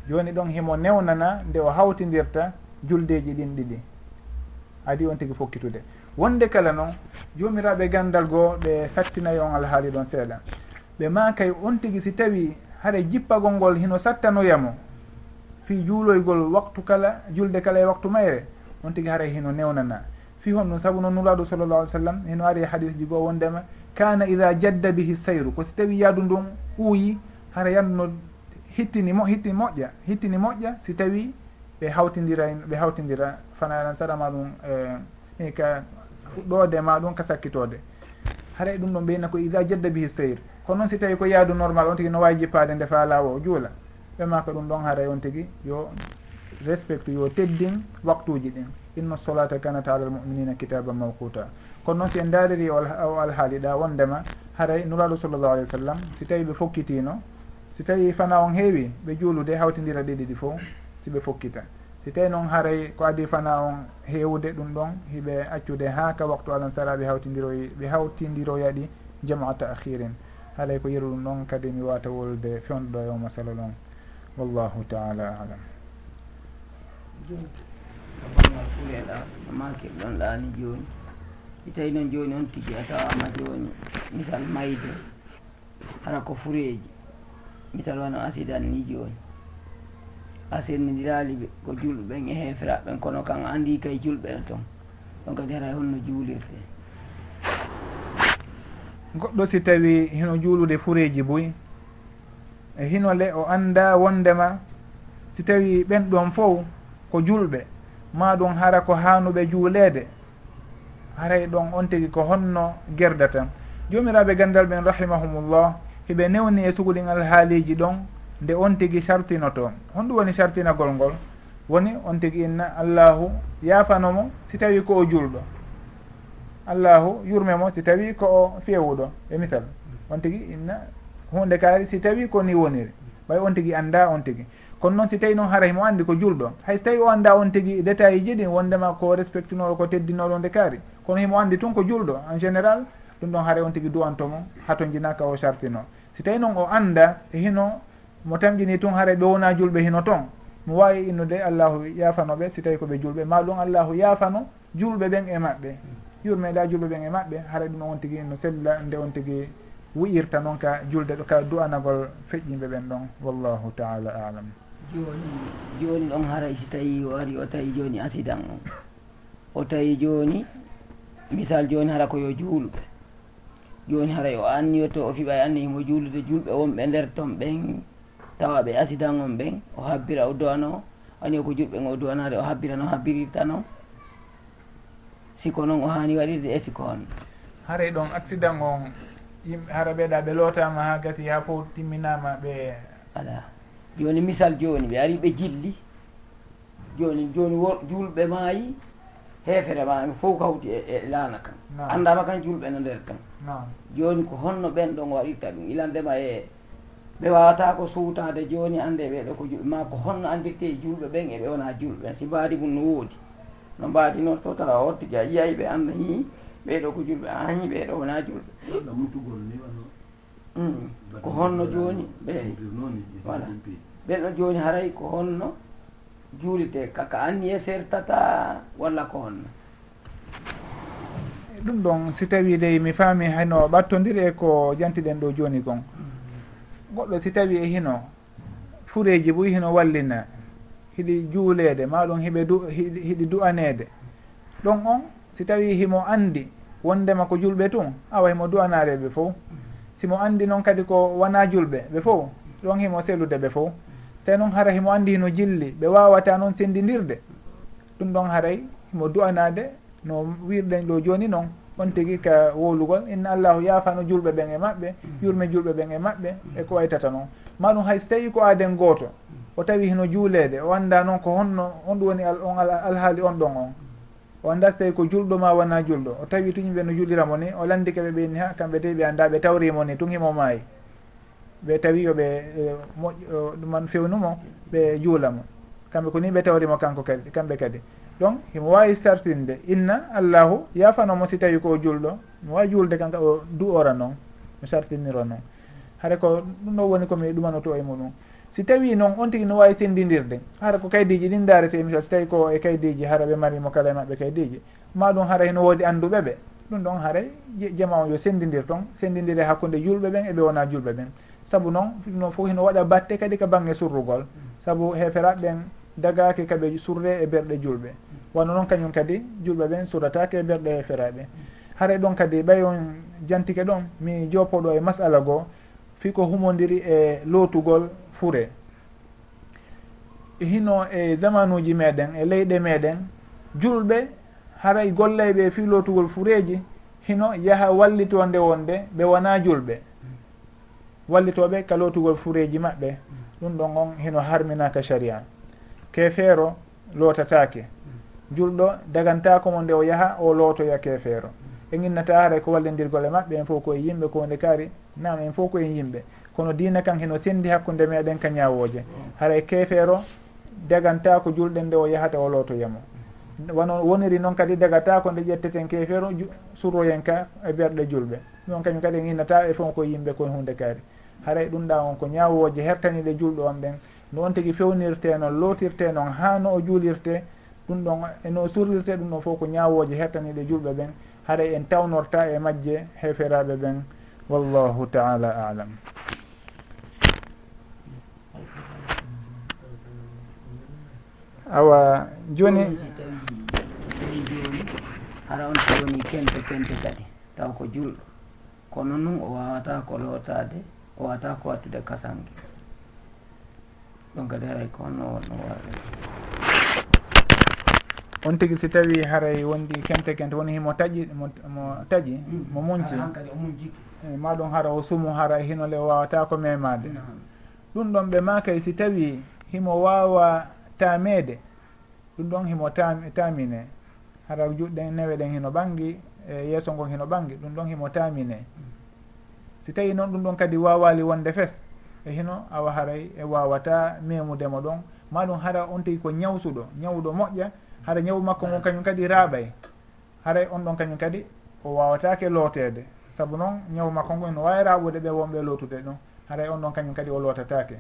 Joni ɗon himo newnana nde o hawtidirta juldeji ɗin ɗiɗi. Adi on tigi fokkitude. wonde kala noon jomiraɓe gandal goo ɓe sattinayi on alhaali ɗon seeɗa. Ɓe makay on tigui si tawi haɗa jippagol ngol hino sattanoyamo fi juuloygol waktu kala julde kala e waktu mayre on tigui haray hino newnana. Fi hon ɗum saabu noon nuraɗo sallallah alih sallam hino ari e hadis ji goo wondema kana ida jadda bihi sayru. Ko si tawi yaadu ndun uuyi hara yandu no hittini mo hitti moƴƴa hittini moƴƴa si tawi ɓe hawtidira ɓe hawtidira fana alan sarama ɗum e ka fuɗɗode ma ɗum ka sakkitode haray ɗum ɗon ɓeyna ko ida jedda bihi seyr. Kono noon si tawi ko yaadu normal on tigui no wawi jippade nde fa laawa o juula. Ɓema ko ɗum ɗon haray on tigui yo respecte yo teddin waktuji ɗin. Inna solata kanata ala muminina kitaba mawquta kono noon si en daariri o alhaaliɗa wondema haray nuraɗo sallllahu alih w sallam si tawi ɓe fokkitino si tawi fana on heewi ɓe juulude hawtidira ɗiɗiɗi si ɓe fokkita. si tawi noon haray ko adi fana on hewde ɗum ɗon hiɓe accude ha ka waktu alan sara ɓe hawtidiroy ɓe hawtidiroyaɗi jamaa tahirin haalay ko yeru ɗum ɗon kadi mi wata wolde fewnuɗo e o masala ɗon. W allahu taala alam. Bagal fuleɗa maket ɗon ɗani joni si tawi noon joni on tigui a tawama joni misal mayde hara ko fureji misal wano accident ni joni. a asirnidiraali ɓe ko julɓeɓen e heferaɓen kono kan andi kay julɓe toon ɗon kadi haray honno juulirte. Goɗɗo si tawi hino juulude fureji boy e hino le o anda wondema si tawi ɓen ɗon fof ko julɓe ma ɗum hara ko hanuɓe juulede haray ɗon on tigui ko honno gerdatan jomiraɓe gandal ɓen rahimahumullah hiɓe newni e suguɗin alhaaliji ɗon nde on tigui sartinoto honɗum woni sartinagol ngol woni on tigui inna allahu yafanomo si tawi ko o julɗo. Allahu yurmemo si tawi ko o fewuɗo. E misal on tigui inna hunde kaari si tawi ko ni woniri. Ɓay on tigui anda on tigui kono noon si tawi noon haray mo andi ko julɗo hayso tawi o anda on tigui détail ji ɗi wondema ko respectinoɗo ko teddinoɗo nde kaari. Kono himo andi tun ko julɗo en général ɗum ɗon haara on tigui duwantomo hato jinaka o sartino si tawi noon o anda e hino mo tamƴini tun haara ɓe wona julɓe hino toon mi wawi innude allahu yafanoɓe si tawi koɓe julɓe. Ma ɗum allahu yafano julɓe ɓen e maɓɓe. Yurmeɗa julɓe ɓen e maɓɓe haara ɗum on tigui no sella nde on tigui wuyirta noon ka julde ɗo ka du'anagol feƴƴimɓe ɓen ɗon. Wallahu taala alam. Joni joni ɗon haray si tawi o ari o tawi joni accident o. O tawi joni misal joni hara koyo juulɓe joni haray o anniyoto o fiɓa anni himo juulude julɓe wonɓe nder ton ɓen. tawa ɓe accident on ɓen o habbira o duwano ani ko juɗɓe o duwanade o habbira no habbirirta noon siko noon o hani waɗirde e siko on. Haray ɗon accident on yimɓe hara ɓeeɗa ɓe lootama ha gati ha fof timminama ɓe ala. Joni misal joni ɓe ari ɓe jilli. Joni joni julɓe maayi heefere maami fof kawti e, e laana kan. Andama kan julɓe no nder kan. Joni ko honno ɓen ɗon waɗirta ɗum ilandema e ɓe wawata ko suutade joni ande e ɓeɗo ko julɓe ma ko honno andirte e julɓe ɓen eɓe wona julɓe ɓen si mbaadi mum no woodi. No mbaadi noon so tawa o a yiyayi ɓe anda hi ɓeɗo ko julɓe ahi ɓeɗo wona julɓe mm. ko honno joni ɓe voilà. ɓenɗo joni haray ko honno juulite. Kaka anni e sertata walla ko honno. Ɗum ɗon si tawi dey mi faami hayno ɓattodiri e ko jantiɗen ɗo joni gon goɗɗo si tawi e hino fureji bo hino wallina hiɗi juulede maɗum hiɓe du hiɗi du'anede ɗon on si tawi himo andi wondema ko julɓe tun awa himo du'anareɓe fof simo andi noon kadi ko wona julɓe ɓe fof ɗon himo selude ɓe fof te noon hara himo andi hino jilli ɓe wawata noon sendidirde ɗum ɗon haray himo du'anade no wirɗen ɗo joni noon on tigui ka wolugol inna allahu yaafano julɓe ɓen e maɓɓe mm. yurme julɓe ɓen e maɓɓe e ko waytata noon ma ɗum hay so tawi ko aaden gooto o tawi hino juuleede o annda noon ko honno on ɗum woni on alhaali on ɗon on. O annda so tawi ko julɗo ma wona julɗo o tawi tuñimɓe no juliramo ni o landike ɓe ɓeyni ha kamɓe de ɓe annda ɓe tawrimo ni tun himo maayi. Ɓe tawi yoɓe e, moƴ ɗuman fewnumo ɓe juulamo. Kamɓe ko ni ɓe tawrimo kanko kadi kamɓe kadi. donc himo wawi sartinde inna allahu yafanomo si tawi ko julɗo. Mi wawi julde kanka o du ora noon mi sartiniro noon haɗa ko ɗum ɗo woni komi ɗumanoto e muɗum. Si tawi noon on tigui no wawi sendidirde hara ko kaydiji ɗin darete misal si tawi ko e kaydiji hara ɓe marimo kala e mabɓe kaydiji. Ma ɗum hara heno woodi anduɓe ɓe. Ɗum ɗon haray jama o yo sendidir toon sendindire hakkude julɓe ɓen eɓe wona julɓe ɓen. Saabu noon no fof hino waɗa batte kadi ka bangge surrugol. Saabu heferaɓe ɓen dagaki kaɓe surre e berɗe julɓe. wano noon kañum kadi julɓe ɓen suratake e nder ɗo heferaɓe haray ɗon kadi ɓay on jantike ɗon mi jopoɗo e masala goo fi ko humodiri e lootugol fure. Hino e zamanuji meɗen e leyɗe meɗen julɓe haray e golleyɓe fi lootugol fureji hino yaaha wallito nde wonde ɓe wona julɓe. Wallitoɓe ka lootugol fureji maɓɓe. Ɗum ɗon on hino harminaka sharia. Kefeero lootatake julɗo dagantako mo nde o yaaha o lootoyake e feero. En innata haray ko wallidirgol e maɓɓe en fof koye yimɓe ko nde kaari nam en fof koyen yimɓe. Kono diina kan heno sendi hakkude meɗen ka ñawoje haray e kefeero dagantako julɗen nde o yahata o lootoyamo wono woniri noon kadi dagatako nde ƴetteten kefeero surroyen ka e berɗe julɓe. Ɗon kañum kadi en innata e fof koye yimɓe koye hunde kaari. Haray e ɗum ɗa on ko ñawoje hertaniɗe julɗo on ɓen no on tigui fewnirte noon lootirte noon ha no o juulirte ɗum ɗon eno surrirte ɗum ɗon fof ko ñawoje hettaniɗe julɓe ɓen haray en tawnorta e majje heferaɓe ɓen. Wallahu taala alam. Awa joni tawi joni hara on tawoni kente kente kadi taw ko julɗo. Kono noon o wawata ko lootade o wawata ko wattude kasange. Ɗon kadi haray ko honno wonno wawi on tigui si tawi haray wondi kente kente woni himo taƴi mo taƴi mo muñci eh, ma ɗum hara o sumu hara hinole wawata ko memade. Ɗum ɗon ɓe makay si tawi himo wawa tamede. Ɗum ɗon himo tamine. Hara juɗɗen newe ɗen hino ɓangi e yesso ngon hino ɓangi ɗum ɗon himo tamine. Si tawi noon ɗum ɗon kadi wawali wonde fes. E hino awa haray e wawata memudemo ɗon. Maɗum hara on tigi ko ñawsuɗo ñawɗo moƴƴa haɗa ñawu makko ngon kañum kadi raaɓay. Haray on ɗon kañum kadi o wawatake lootede saabu noon ñawu makko ngo no wawi raaɓude ɓe wonɓe lootude ɗum. Haray on ɗon kañum kadi o lootatake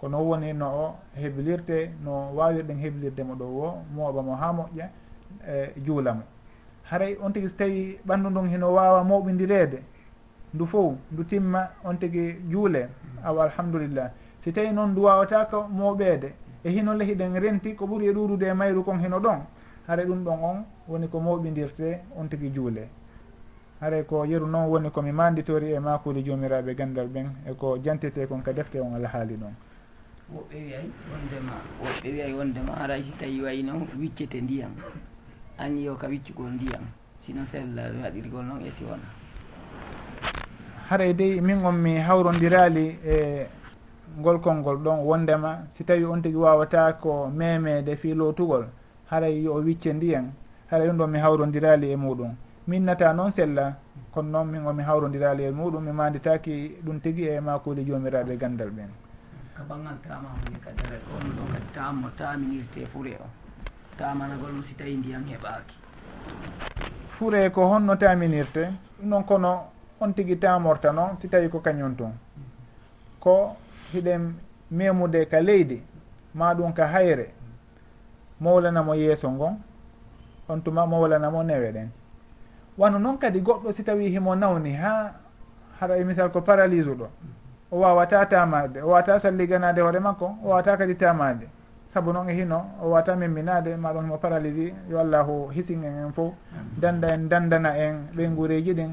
kono woni no o heblirte no wawirɗen heblirde mo ɗo wo mooɓa mo ha moƴƴa e juula mo. Haray on tigui so tawi ɓanndu ndun hino wawa moɓidirede ndu fof ndu timma on tigui juule. Awa alhamdulillah. Si tawi noon ndu wawatako moɓede e hino lehiɗen renti ko ɓuuri e ɗurude e mayru kon hino ɗon hare ɗum ɗon on woni ko moɓidirte on tigui juule. Haray ko yeru noon woni komi manditori e makuli jomiraɓe gandal ɓen eko jantete kon ka defte on alhaali ɗon. Woɓɓe wiyay wondema woɓɓe wiyay wondema haray si tawi wayi noon wiccete ndiyam. Anni yo ka wiccugol ndiyam sino sella waɗirgol noon e si wona. Haray dey min on mi hawrodirali e ngol konngol ɗon wondema si tawi on tigi wawata ko memede fi lotugol haray yo wicce ndiyan haray ɗum ɗon mi hawrodirali e muɗum. Min nata noon sella kono noon min omi hawrodirali e muɗum mi manditaki ɗum tigi e makuli jomiraɓe e gandal ɓen ka ɓangal tamahoni kadara ko on ɗon kadi tammo taminirte fure o. Tamanagol mo si tawi ndiyam heɓaki. Fure ko honno taminirte ɗum ɗon kono on tigi tamorta noon si tawi ko kañum tun. Ko hiɗen memude ka leydi ma ɗum ka hayre. Mowlanamo yeeso ngon on tuma mowlanamo newe ɗen. Wano noon kadi goɗɗo si tawi himo nawni ha haɗa e misal ko paralyse ɗo o wawata tamade o wawata salliganade hoore makko o wawata kadi tamade. Saabu noon e hino o wawata memminade maɗum himo paralyse yo allahu hisin en en foof danda en dandana en ɓengureji ɗin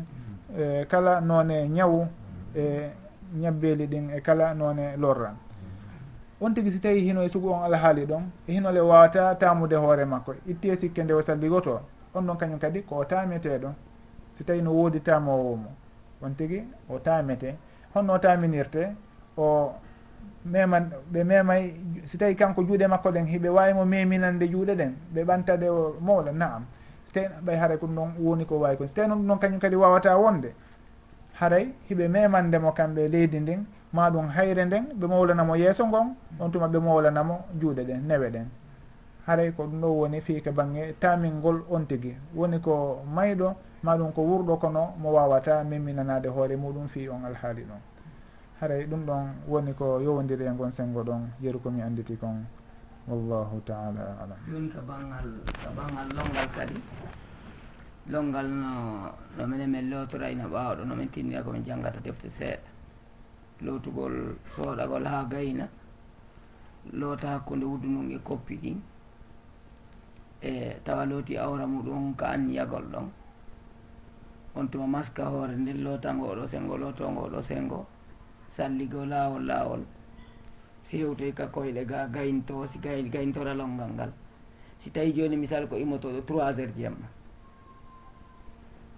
e kala none ñawu e ñabbeeli ɗin e kala noone lorran. On tigi si tawi hino e sugu on alhaali ɗon e hinole wawata tamude hoore makko. Itti e sikke nde o salligoto on ɗon kañum kadi ko tamete ɗon. Si tawi no woodi tamowomo on tigi o tamete honno taminirte o meman ɓe memay si tawi kanko juuɗe makko ɗen hiɓe wawimo meminande juuɗe ɗen ɓe ɓantade o mawla naam. So tawi ɓay haara ko ɗum ɗon woni ko wawi kon so tawi noon ɗum ɗon kañum kadi wawata wonde haray hiɓe memandemo kamɓe leydi ndin ma ɗum hayre nden ɓe mawlanamo yeeso ngon on tuma ɓe mawlanamo juuɗe ɗen newe ɗen. Haray ko ɗum ɗo woni fiika bangge tamingol on tigui woni ko mayɗo maɗum ko wurɗo kono mo wawata memminanade hoore muɗum fi on alhaali ɗon. Haray ɗum ɗon woni ko yowodiri e gon sengo ɗon. Yeru komi anditi kon. Wallahu taala alam. Woni ko banggal ko banggal longal kadi. longal no no minen min lotorayno ɓawɗo nomin tinnira komin janngata defte seeɗa. Lotugol sooɗagol ha gayna loota hakkude wudu ndun e koppi ɗin. E tawa looti awra muɗum ka an yagol ɗon. On tuma maska hoore nden lootango oɗo sengo lootongo oɗo sengo. Salligo laawol laawol si hewtoy ka koyɗe ga gaynto si gayntora longal ngal. Si tawi joni misal ko immotoɗo trois heures jiyamma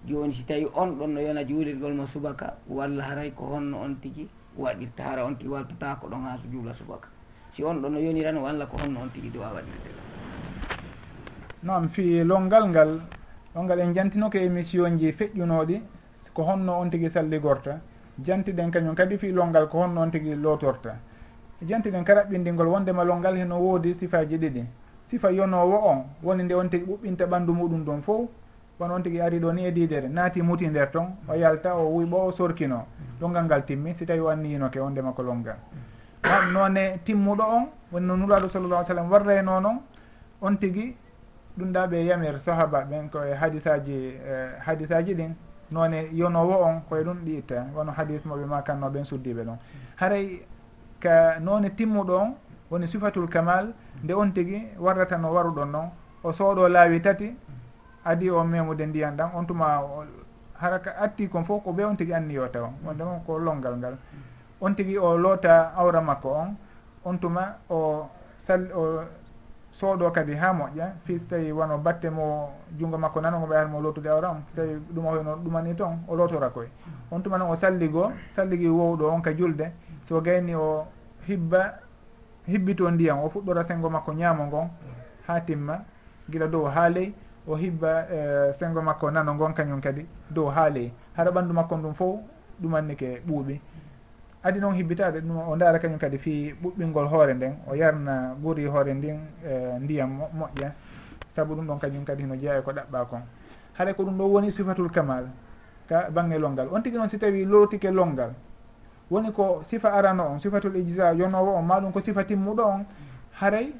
joni si tawi on ɗon no yona juulirgol mo subaka walla haray ko honno on tigui waɗirta hara on tigui waltata ko ɗon ha so juula subaka. Si on ɗon no yoniran walla ko honno on tigui duwa waɗirde noon fi longal ngal longal en jantinoke émission ji feƴƴunoɗi ko honno on tigui salligorta. Jantiɗen kañum kadi fi longal ko honno on tigui lotorta. Jantiɗen karaɓɓindingol wondema longal heno woodi sifaji ɗiɗi. Sifa yonowo on woni nde on tigui ɓuɓɓinta ɓanndu muɗum ɗon fof ko on tigui ari ɗo ni e didere naati muti nder ton o yalta o wuyɓo o sorkino. Longal ngal timmi si tawi o anniyinoke on ndema ko longal noone timmuɗo on wonno nuraɗo sallallah ai sallam warrayno noon on tigui ɗum ɗa ɓe yamir sahaba ɓen koye hadisaji eh, hadisaji ɗin noone yonowo on koye ɗum ɗi itta. Wono hadis moɓe makannoɓen suddiɓe ɗon. Haray ka noone timmuɗo on woni sifatul kamal nde on tigui warratano waruɗon noon o sooɗo laawi tati adi o memude ndiyan ɗan on tuma haraka atti kon fof ko ɓe on tigui anniyo taw. Wondema ko longal ngal. On tigui o loota awra makko on on tuma o sal o sooɗo kadi ha moƴƴa. Fi so tawi wono batte mo junngo makko nanogo ko ɓeyatmo lootude awra on so tawi ɗum hoyno ɗumani toon o lootora koye. On tuma noon o salligo salligi wowɗo on ka julde. So gayni o hibba hibbito ndiyam o fuɗɗora sengo makko ñaamo ngon ha timma. Gila dow ha ley. o hibba e, sengo makko nano ngon kañum kadi dow ha ley. Haɗa ɓanndu makko ndum fof ɗumannike ɓuuɓi. Adi noon hibbitade ɗum o ndaara kañum kadi fi ɓuɓɓingol hoore nden. O yarna guuri hoore ndin e, ndiyam moƴƴa. Saabu ɗum ɗon kañum kadi no jeeya ko ɗaɓɓa kon. Haɗa ko ɗum ɗo woni sifatul kamal ka bange longal. On tigi noon si tawi lootike longal woni ko sifa arano on sifatul ijisa yonowo on maɗum ko sifa timmuɗo on haray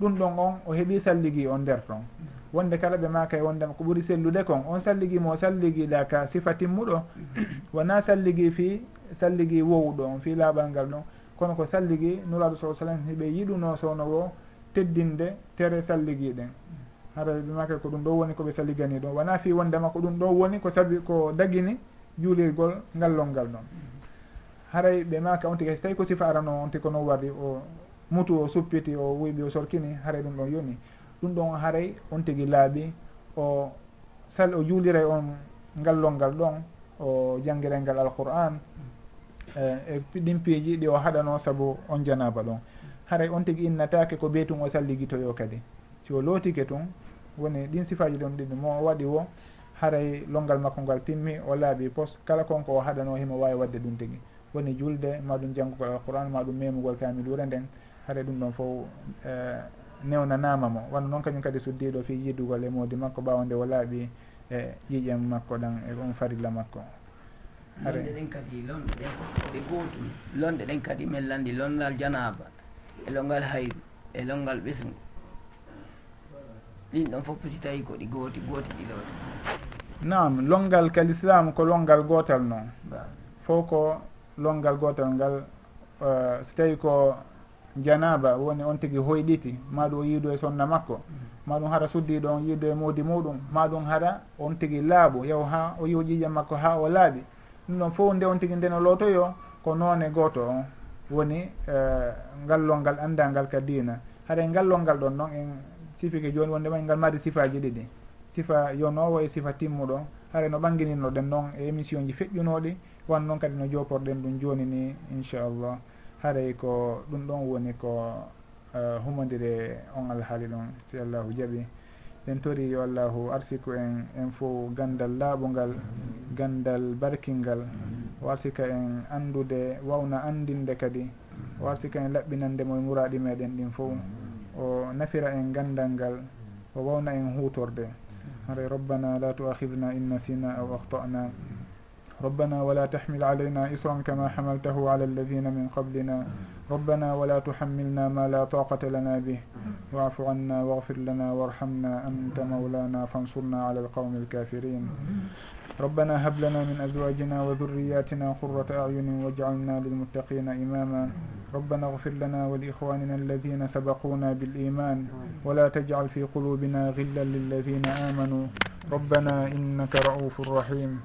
ɗum ɗon on o heeɓi salligi on nder ton. wonde kala ɓe maka e wondema ko ɓuuri sellude kon. On salliguimo salligiɗa ka sifa timmuɗo wona salligi fi salligi wowɗo on fi laaɓal ngal ɗon. Kono ko salligi nuraɗo sa sallam hiɓe yiɗuno sowno wo teddinde tere salliguiɗen hara ɓe maka ko ɗum ɗo woni koɓe salligani ɗon wona fi wondema ko ɗum ɗo woni ko sabi ko dagini juulirgol ngallol ngal ɗon. Haray ɓe maka on tigi so tawi ko sifa arano on tigi kono warri o mutu o suppiti o wuyɓi o sorkini haray ɗum ɗon yoni. ɗum ɗon haray on tigi laaɓi o sal o juuliray on ngallolngal ɗon o janggiray ngal alqur'an e, e ɗin piiji ɗi o haɗano saabu on janaba ɗon. Haray on tigi innatake ko ɓeytum o salligitoyo kadi. Si o lootike tun woni ɗin sifaji ɗon ɗiɗi mo waɗi wo haray longal makko ngal timmi o laaɓi pos kala konko o haɗano himo wawi wadde ɗum tigi. Woni julde maɗum janggugol alqouran maɗum memugol kamilure nden haɗa ɗum ɗon fof e, newnanama mo. Walla noon kañum kadi suddiɗo fi yidugol e modi makko ɓawde o laaɓi e ƴiƴam makko ɗan e on farilla makko. Lonɗe ɗen kadi lonɗe ɗen ɗe gootum. Lonɗe ɗen kadi min landi longal janaba e longal hayru e longal ɓesngu. Ɗin ɗon fof si tawi ko ɗi gooti gooti ɗiɗoɗe nam longal ka l'islam ko longal gotal noon fof ko longal gotal ngal uh, so tawi ko janaba woni on tigui hoyɗiti. Maɗum o yiido e sonna makko. Mm. Maɗum hara suddiɗo on yiido e moodi muɗum. Maɗum hara on tigui laaɓu. Yaw ha o yiho ƴiƴam makko ha o laaɓi. Ɗum ɗon fof nde on tigui ndeno lootoyo ko noone goto on. Woni eh, ngallol ngal andal ka dina haɗa ngallol ngal ɗon noon en sifike joni wondema e ngal mari sifaji ɗiɗi. Sifa yonowo e sifa timmuɗo haara no ɓangininnoɗen noon e émission ji feƴƴunoɗi wan noon kadi no joporɗen ɗum joni ni inchallah. haray ko ɗum ɗon woni ko eh, humodire on alhaali ɗum si allahu jaaɓi en tori yo allahu arsiku en en fo gandal laaɓungal gandal barkingal. O arsika en andude wawna andinde kadi. O arsika en laɓɓinande moye muraɗi meɗen ɗin fo. O nafira en gandal ngal o wawna en hutorde haray rabbana la tuahidna in nasina aw ahtana ربنا ولا تحمل علينا إصرا كما حملته على الذين من قبلنا. ربنا ولا تحملنا ما لا طاقة لنا به. واعف عنا واغفر لنا وارحمنا أنت مولانا فانصرنا على القوم الكافرين. ربنا هب لنا من أزواجنا وذرياتنا قرة أعين واجعلنا للمتقين إماما. ربنا اغفر لنا ولإخواننا الذين سبقونا بالإيمان. ولا تجعل في قلوبنا غلا للذين آمنوا. ربنا إنك رؤوف رحيم.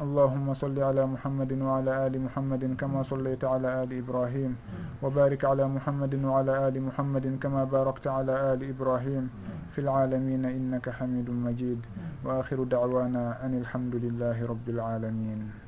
اللهم صل على محمد وعلى آل محمد كما صليت على آل إبراهيم وبارك على محمد وعلى آل محمد كما باركت على آل إبراهيم في العالمين إنك حميد مجيد وآخر دعوانا أن الحمد لله رب العالمين